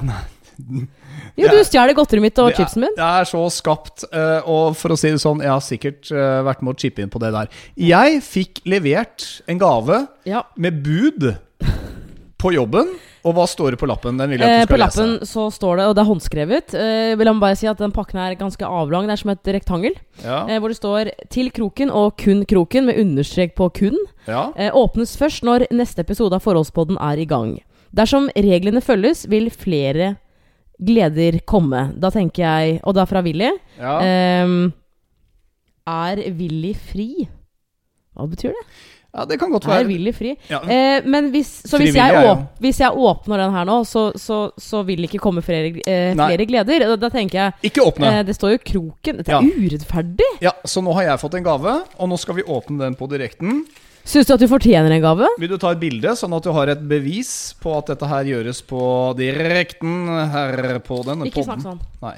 <laughs> Jo, du er- stjeler godteriet mitt og det chipsen min. Jeg er så skapt. eh, og for å si det sånn, jeg har sikkert eh, vært med å chippe inn på det der. Jeg fikk levert en gave Ja. med bud på jobben. Og hva står det på lappen? Den vil jeg Eh, at du på lappen lese. så står det, og det er håndskrevet eh, Vil jeg bare si at Den pakken er ganske avlang. Det er som et rektangel. Ja, Eh, hvor det står 'Til kroken' og 'kun kroken', med understrek på 'kun'. ja. Eh, åpnes først når neste episode av Forholdspodden er i gang. Dersom reglene følges, vil flere gleder komme. Da tenker jeg Og det er fra Willy. ja. Um, er Willy fri? Hva betyr det? ja det kan godt være. Er. Willy fri? Ja. Eh, men hvis, så hvis jeg, å, hvis jeg åpner den her nå, så, så, så vil det ikke komme flere, eh, flere gleder. Da, da tenker jeg Ikke åpne. eh, Det står jo Kroken. Dette Ja. er urettferdig. Ja, Så nå har jeg fått en gave, og nå skal vi åpne den på direkten. Syns du at du fortjener en gave? Vil du ta et bilde, sånn at du har et bevis på at dette her gjøres på direkten her på denne Ikke podden? snakk sånn. Nei.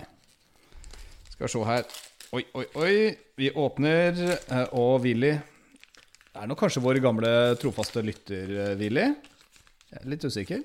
Skal se her. Oi, oi, oi. Vi åpner, eh, og Willy Det er nok kanskje vår gamle trofaste lytter, eh, Willy. Jeg er litt usikker.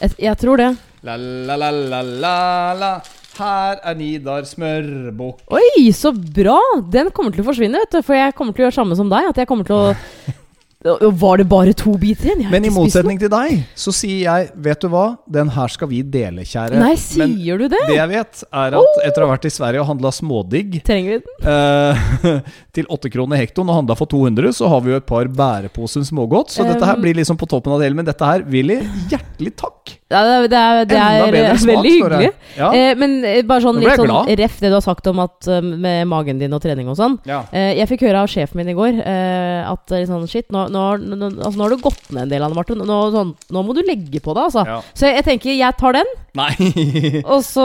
Jeg, jeg tror det. La, la, la, la, la, la. Her er Nidar smørbukk. Oi, så bra! Den kommer til å forsvinne, vet du. For jeg kommer til å gjøre samme som deg. At jeg kommer til å <laughs> Var det bare to biter igjen? Men i motsetning til deg, så sier jeg Vet du hva? Den her skal vi dele, kjære. Nei, Nei, Men sier du det? det jeg vet, er at etter å ha vært i Sverige og handla smådigg Trenger vi den? eh, <laughs> til 8 kroner hektoen og handla for 200, så har vi jo et par bæreposer smågodt. Så dette her Um, blir liksom på toppen av det hele. Men dette her, Willy, hjertelig takk! Ja, det er, det er, smak, veldig det hyggelig. Ja. Eh, men eh, bare sånn litt sånn glad. ref det du har sagt om at eh, med magen din og trening og sånn. ja. Eh, jeg fikk høre av sjefen min i går eh, at eh, sånn, shit, nå, nå, nå, altså, nå har du gått ned en del, Anne Martin. Sånn, nå må du legge på deg, altså. ja. Så jeg, jeg tenker jeg tar den, <laughs> og så,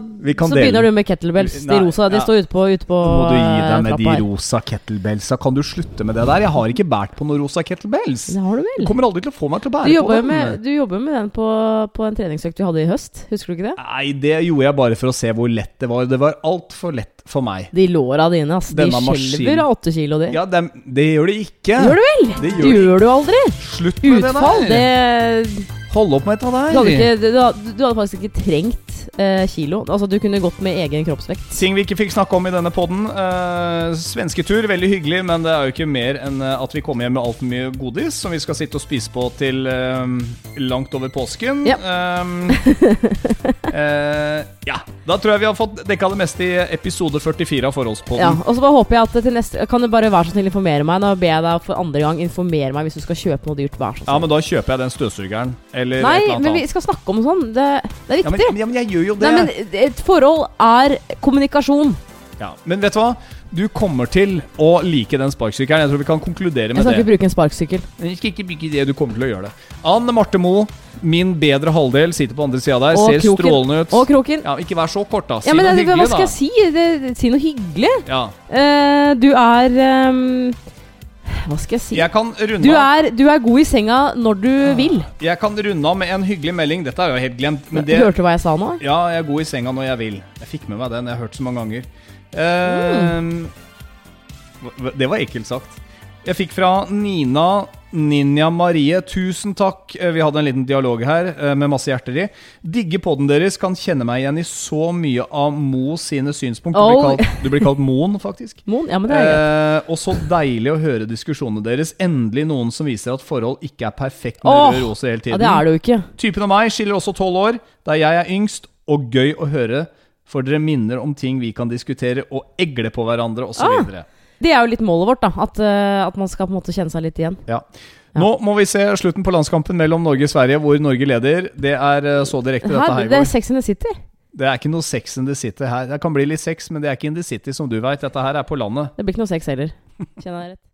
så begynner du med kettlebells. De rosa. De står ute på, ute på må du gi deg med de her. rosa kettlebellsa. Kan du slutte med det der? Jeg har ikke båret på noen rosa kettlebells. Det har du Du kommer aldri til å få meg til å bære på den. med, du jobber med den på, på en treningsøkt vi hadde i høst. Husker du ikke det? Nei, det gjorde jeg bare for å se hvor lett det var. Det var altfor lett for meg. De låra dine. De Denne de skjelver av åtte kilo, de. Ja, det, det gjør de ikke. Gjør du vel? Det Det gjør det gjør du aldri. Slutt med Utfall, det der. det Hold opp med dette der. Du hadde, ikke, du, hadde, du hadde faktisk ikke trengt eh, kilo. Altså, du kunne gått med egen kroppsvekt. Ting vi ikke fikk snakke om i denne podden. Uh, svensketur, veldig hyggelig, men det er jo ikke mer enn eh, at vi kommer hjem med altfor mye godis som vi skal sitte og spise på til eh, langt over påsken. Ja. Um, <laughs> eh, ja. Da tror jeg vi har fått dekka det meste i episode 44 av Forholdspodden. Ja, og så bare håper jeg at til neste Kan du bare være så snill informere meg? Nå ber jeg deg for andre gang informere meg hvis du skal kjøpe noe dyrt. Vær så snill. Ja, men da kjøper jeg den støvsugeren. Eller Nei, et eller annet men vi skal snakke om sånn. Det, det er Ja men, viktig. ja, men jeg gjør jo det. Nei, men et forhold er kommunikasjon. Ja, men vet du hva? Du kommer til å like den sparkesykkelen. Jeg tror vi kan konkludere med det. Jeg skal det. ikke bruke en sparkesykkel. Jeg skal ikke bygge det, du kommer til å gjøre det. Anne Marte Moe, min bedre halvdel, sitter på andre sida der. Og ser kroken. strålende ut. Og kroken. Ja, ikke vær så kort, da. Si Ja, men noe det, hva skal jeg si? Det, si noe hyggelig. Ja. Uh, du er ehm, Hva skal jeg si? Jeg kan runde Du er, du er god i senga når du vil. Jeg kan runde av med en hyggelig melding. Dette er jo helt glemt, men det Hørte du hva jeg sa nå? Ja, jeg er god i senga når jeg vil. Jeg fikk med meg den. Jeg har hørt så mange ganger. Mm. Eh, Det var ekkelt sagt. Jeg fikk fra Nina Ninja Marie. Tusen takk. Eh, Vi hadde en liten dialog her eh, med masse hjerter i. Digge podden deres. Kan kjenne meg igjen i så mye av Mo sine synspunkt. Du blir kalt, du blir kalt Moen, faktisk. <laughs> Moen? Ja, men det er greit. Eh, og så deilig å høre diskusjonene deres. Endelig noen som viser at forhold ikke er perfekt med oh, rød rose hele Ja, tiden. det er det jo ikke. Typen av meg skiller også tolv år, der jeg er yngst, og gøy å høre, for dere minner om ting vi kan diskutere og egle på hverandre, osv. Det er jo litt målet vårt, da. At, eh, at man skal på en måte kjenne seg litt igjen. Ja. Nå må vi se slutten på landskampen mellom Norge og Sverige, hvor Norge leder. Det er eh, så direkte dette Her, det er. Sex in the City. Det er ikke noe sex in the city her. Det kan bli litt sex, men det er ikke in the city, som du veit. Dette her er på landet. Det blir ikke noe sex heller. <laughs> Kjenner jeg rett?